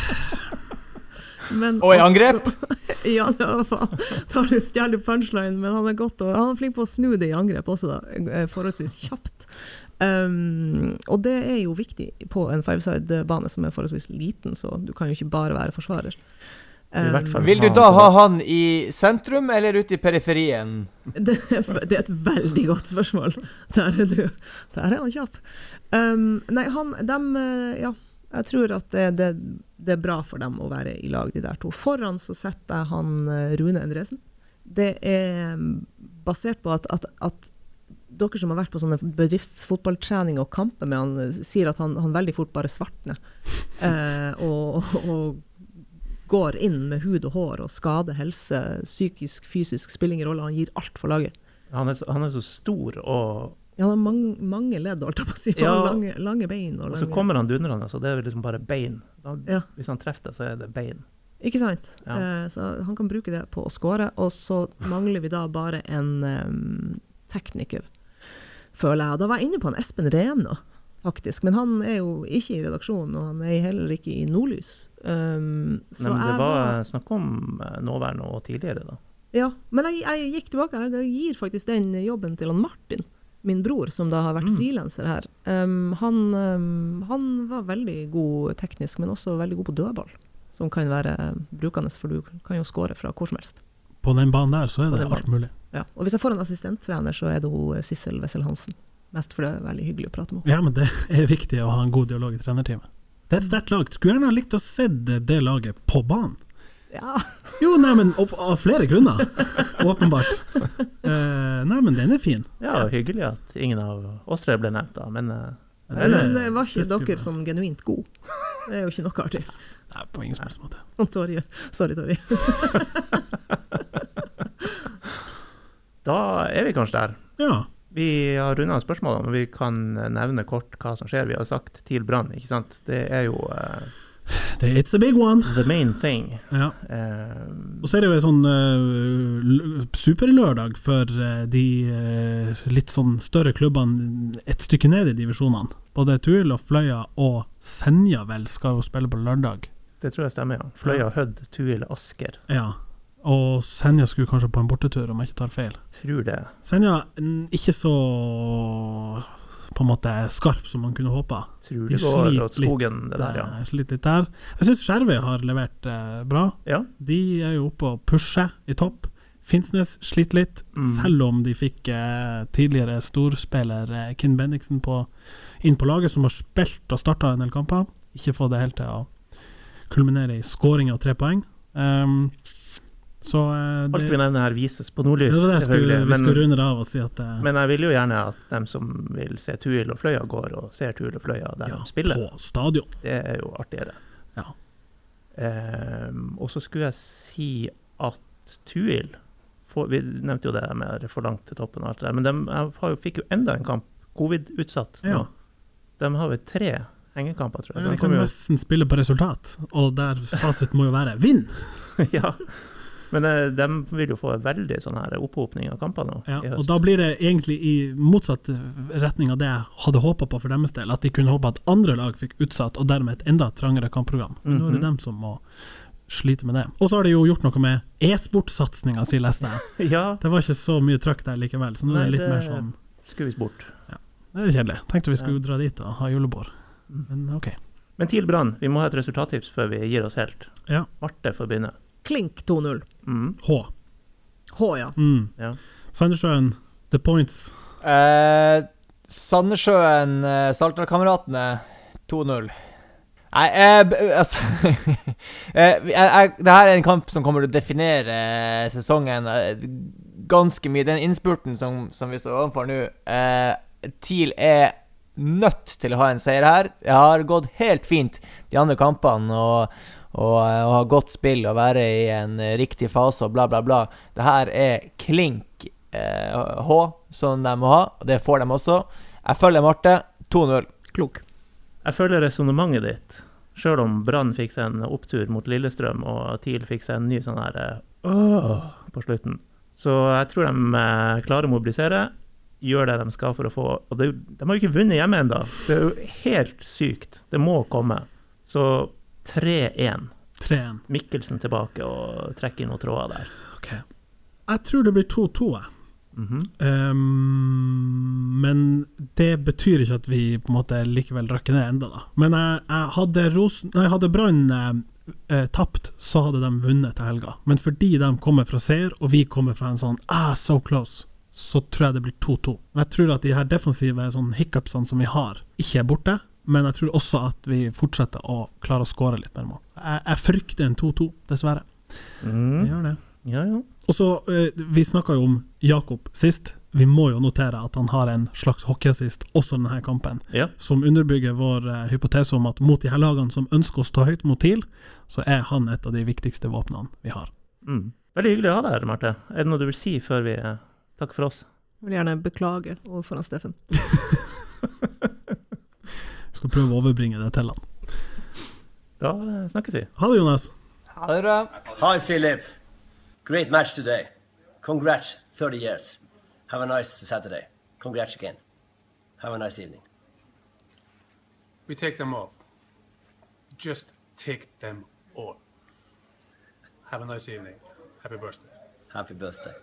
Men Og i angrep? ja, det var faen. Tar du stjeler punchline, men han er godt og Han er flink på å snu det i angrep også, da. eh, Forholdsvis kjapt. Um, og det er jo viktig på en fiveside-bane som er forholdsvis liten, så du kan jo ikke bare være forsvarer. I fall. Vil du da ha han i sentrum eller ute i periferien? Det, det er et veldig godt spørsmål. Der er du. Der er han kjapp. Um, nei, han dem, eh, Ja, jeg tror at det, det, det er bra for dem å være i lag, de der to. Foran så setter jeg han eh, Rune Endresen. Det er mm, basert på at, at, at dere som har vært på sånne bedriftsfotballtrening og kamper med han, sier at han, han veldig fort bare svartner. Eh, og, og går inn med hud og hår og skader helse, psykisk, fysisk, spiller ingen rolle. Han gir alt for laget. Han er, han er så stor, og, Ja, han har mange, mange ledd, holdt jeg på å si. Han Ja. Lange, lange bein. Og og så lange, kommer han dundrende, så det er liksom bare bein. Da, Ja. Hvis han treffer deg, så er det bein. Ikke sant? Ja. Eh, så han kan bruke det på å score. Og så mangler vi da bare en um, tekniker, føler jeg. Da var jeg inne på en Espen Rena, faktisk. Men han er jo ikke i redaksjonen, og han er heller ikke i Nordlys. Um, så Men det var snakk om eh, nåværende og tidligere, da. Ja, men jeg, jeg gikk tilbake. Jeg gir faktisk den jobben til han Martin, min bror, som da har vært Mm. frilanser her. Um, han, um, han var veldig god teknisk, men også veldig god på dødball. Som kan være brukende, for du kan jo score fra hvor som helst. På den banen der så er det alt mulig. Ja. Og hvis jeg får en assistenttrener, så er det hun Sissel Wessel Hansen. Mest fordi det er veldig hyggelig å prate med henne. Ja, men det er viktig å ha en god dialog i trenerteamet. Det er et sterkt lag. Skulle gjerne ha likt å se det, det laget på banen. Ja, Jo, nei, men opp, av flere grunner, åpenbart. Uh, nei, men den er fin. Ja, og hyggelig at ingen av oss tre ble nevnt, da. Men eh, men det var ikke det dere som genuint gode. Det er jo ikke noe artig. Nei, på ingen som helst måte. Torje. Sorry, Torje. da er vi kanskje der. Ja. Vi har runda spørsmålene, men vi kan nevne kort hva som skjer. Vi har sagt TIL Brann, ikke sant. Det er jo uh, It's a big one. the main thing. Ja. Uh, Og så er det jo en sånn uh, superlørdag for uh, de litt sånn større klubbene et stykke ned i divisjonene. Både Tuil og Fløya og Senja vel skal jo spille på lørdag. det tror jeg stemmer, ja. Fløya, Hødd, Tuil, Asker. Ja. Og Senja skulle kanskje på en bortetur, om jeg ikke tar feil. Tror det. Senja ikke så på en måte skarp som man kunne håpa. Tror De går åt skogen, det der, ja. Sliter litt der. Jeg syns Skjervøy har levert eh, bra. Ja. De er jo oppe og pusher i topp. Finnsnes sliter litt, Mm. selv om de fikk eh, tidligere storspiller eh, Kinn Bendiksen på, inn på laget, som har spilt og starta en del kamper. Ikke fått det helt til å kulminere i skåring av tre poeng. Um, så det, Alt vi nevner her vises på nordlys, Ja, det skulle, vi skulle runde av og si at eh, men jeg vil jo gjerne at dem som vil se Tuil og Fløya, går og ser Tuil og Fløya der ja, de spiller. på stadion. Det er jo artigere. Ja. Um, og så skulle jeg si at Tuil Vi nevnte jo det med for langt til toppen og alt det der, men de har jo- fikk jo enda en kamp covid-utsatt. Ja. De har vel tre hengekamper, tror jeg. Så de kan nesten spille på resultat, og der fasit må jo være vinn! ja. Men eh, de vil jo få en veldig sånn her opphopning av kamper nå Ja, og da blir det egentlig i motsatt retning av det jeg hadde håpa på for deres del, at de kunne håpe at andre lag fikk utsatt, og dermed et enda trangere kampprogram. Men Nå er det Mhm. dem som må slite med det. Og så har de jo gjort noe med e-sportsatsinga si, leste jeg. Ja, Det var ikke så mye trøkk der likevel, så nå er det litt det- mer sånn skuvis bort. Det er kjedelig. Tenkte vi skulle dra dit og ha julebord, men OK. Men TIL Brann, vi må ha et resultattips før vi gir oss helt. Ja. Marte får begynne. Klink 2-0. Mm. H. H, ja. Mm. Ja. Sandnessjøen, The Points. Eh, Sandnessjøen, eh, Saltdalkameratene 2-0. Nei, eh, altså eh, jeg, Det her er en kamp som kommer til å definere eh, sesongen eh, ganske mye. Den innspurten som, som vi står overfor nå eh, TIL er nødt til å ha en seier her. Det har gått helt fint de andre kampene. og og, eh, og ha godt spill og være i en eh, riktig fase og bla, bla, bla. Det her er klink eh, H, som de må ha, og det får de også. Jeg følger Marte. 2-0. Klok. Jeg følger resonnementet ditt. Sjøl om Brann fikk seg en opptur mot Lillestrøm, og TIL fikk seg en ny sånn her øh, på slutten. Så jeg tror de eh, klarer å mobilisere, gjør det de skal for å få Og det, de har jo ikke vunnet hjemme ennå. Det er jo helt sykt. Det må komme. Så 3-1. 3-1. Mikkelsen tilbake og trekker inn noen tråder der. Okay. Jeg tror det blir 2-2, jeg. -hmm. um, men det betyr ikke at vi på en måte likevel rakker ned enda da. Men jeg, jeg hadde, Ros nei, hadde Brann eh, eh, tapt, så hadde de vunnet til helga. Men fordi de kommer fra seier, og vi kommer fra en sånn ah, so close, så tror jeg det blir 2-2. Men Jeg tror at de her defensive sånn hiccupsene som vi har, ikke er borte. Men jeg tror også at vi fortsetter å klare å skåre litt mer mål. Jeg, jeg frykter en 2-2, dessverre. Mm. Vi gjør det. Ja, ja. Og så, eh, Vi snakka jo om Jakob sist. Vi må jo notere at han har en slags hockeyassist også i denne kampen, ja. som underbygger vår eh, hypotese om at mot de her lagene som ønsker å stå høyt mot TIL, så er han et av de viktigste våpnene vi har. Mm. Veldig hyggelig å ha deg her, Marte. Er det noe du vil si før vi eh, takker for oss? Jeg vil gjerne beklage overfor han Steffen. Skal prøve å overbringe det til han. Da snakkes vi. Ha det, Jonas. Ha det bra. Hi, Philip. Great match today. Congrats, 30 years. Have a nice Saturday. Congrats again. Have a nice evening. We take them all. Just take them all. Have a nice evening. Happy birthday. Happy birthday.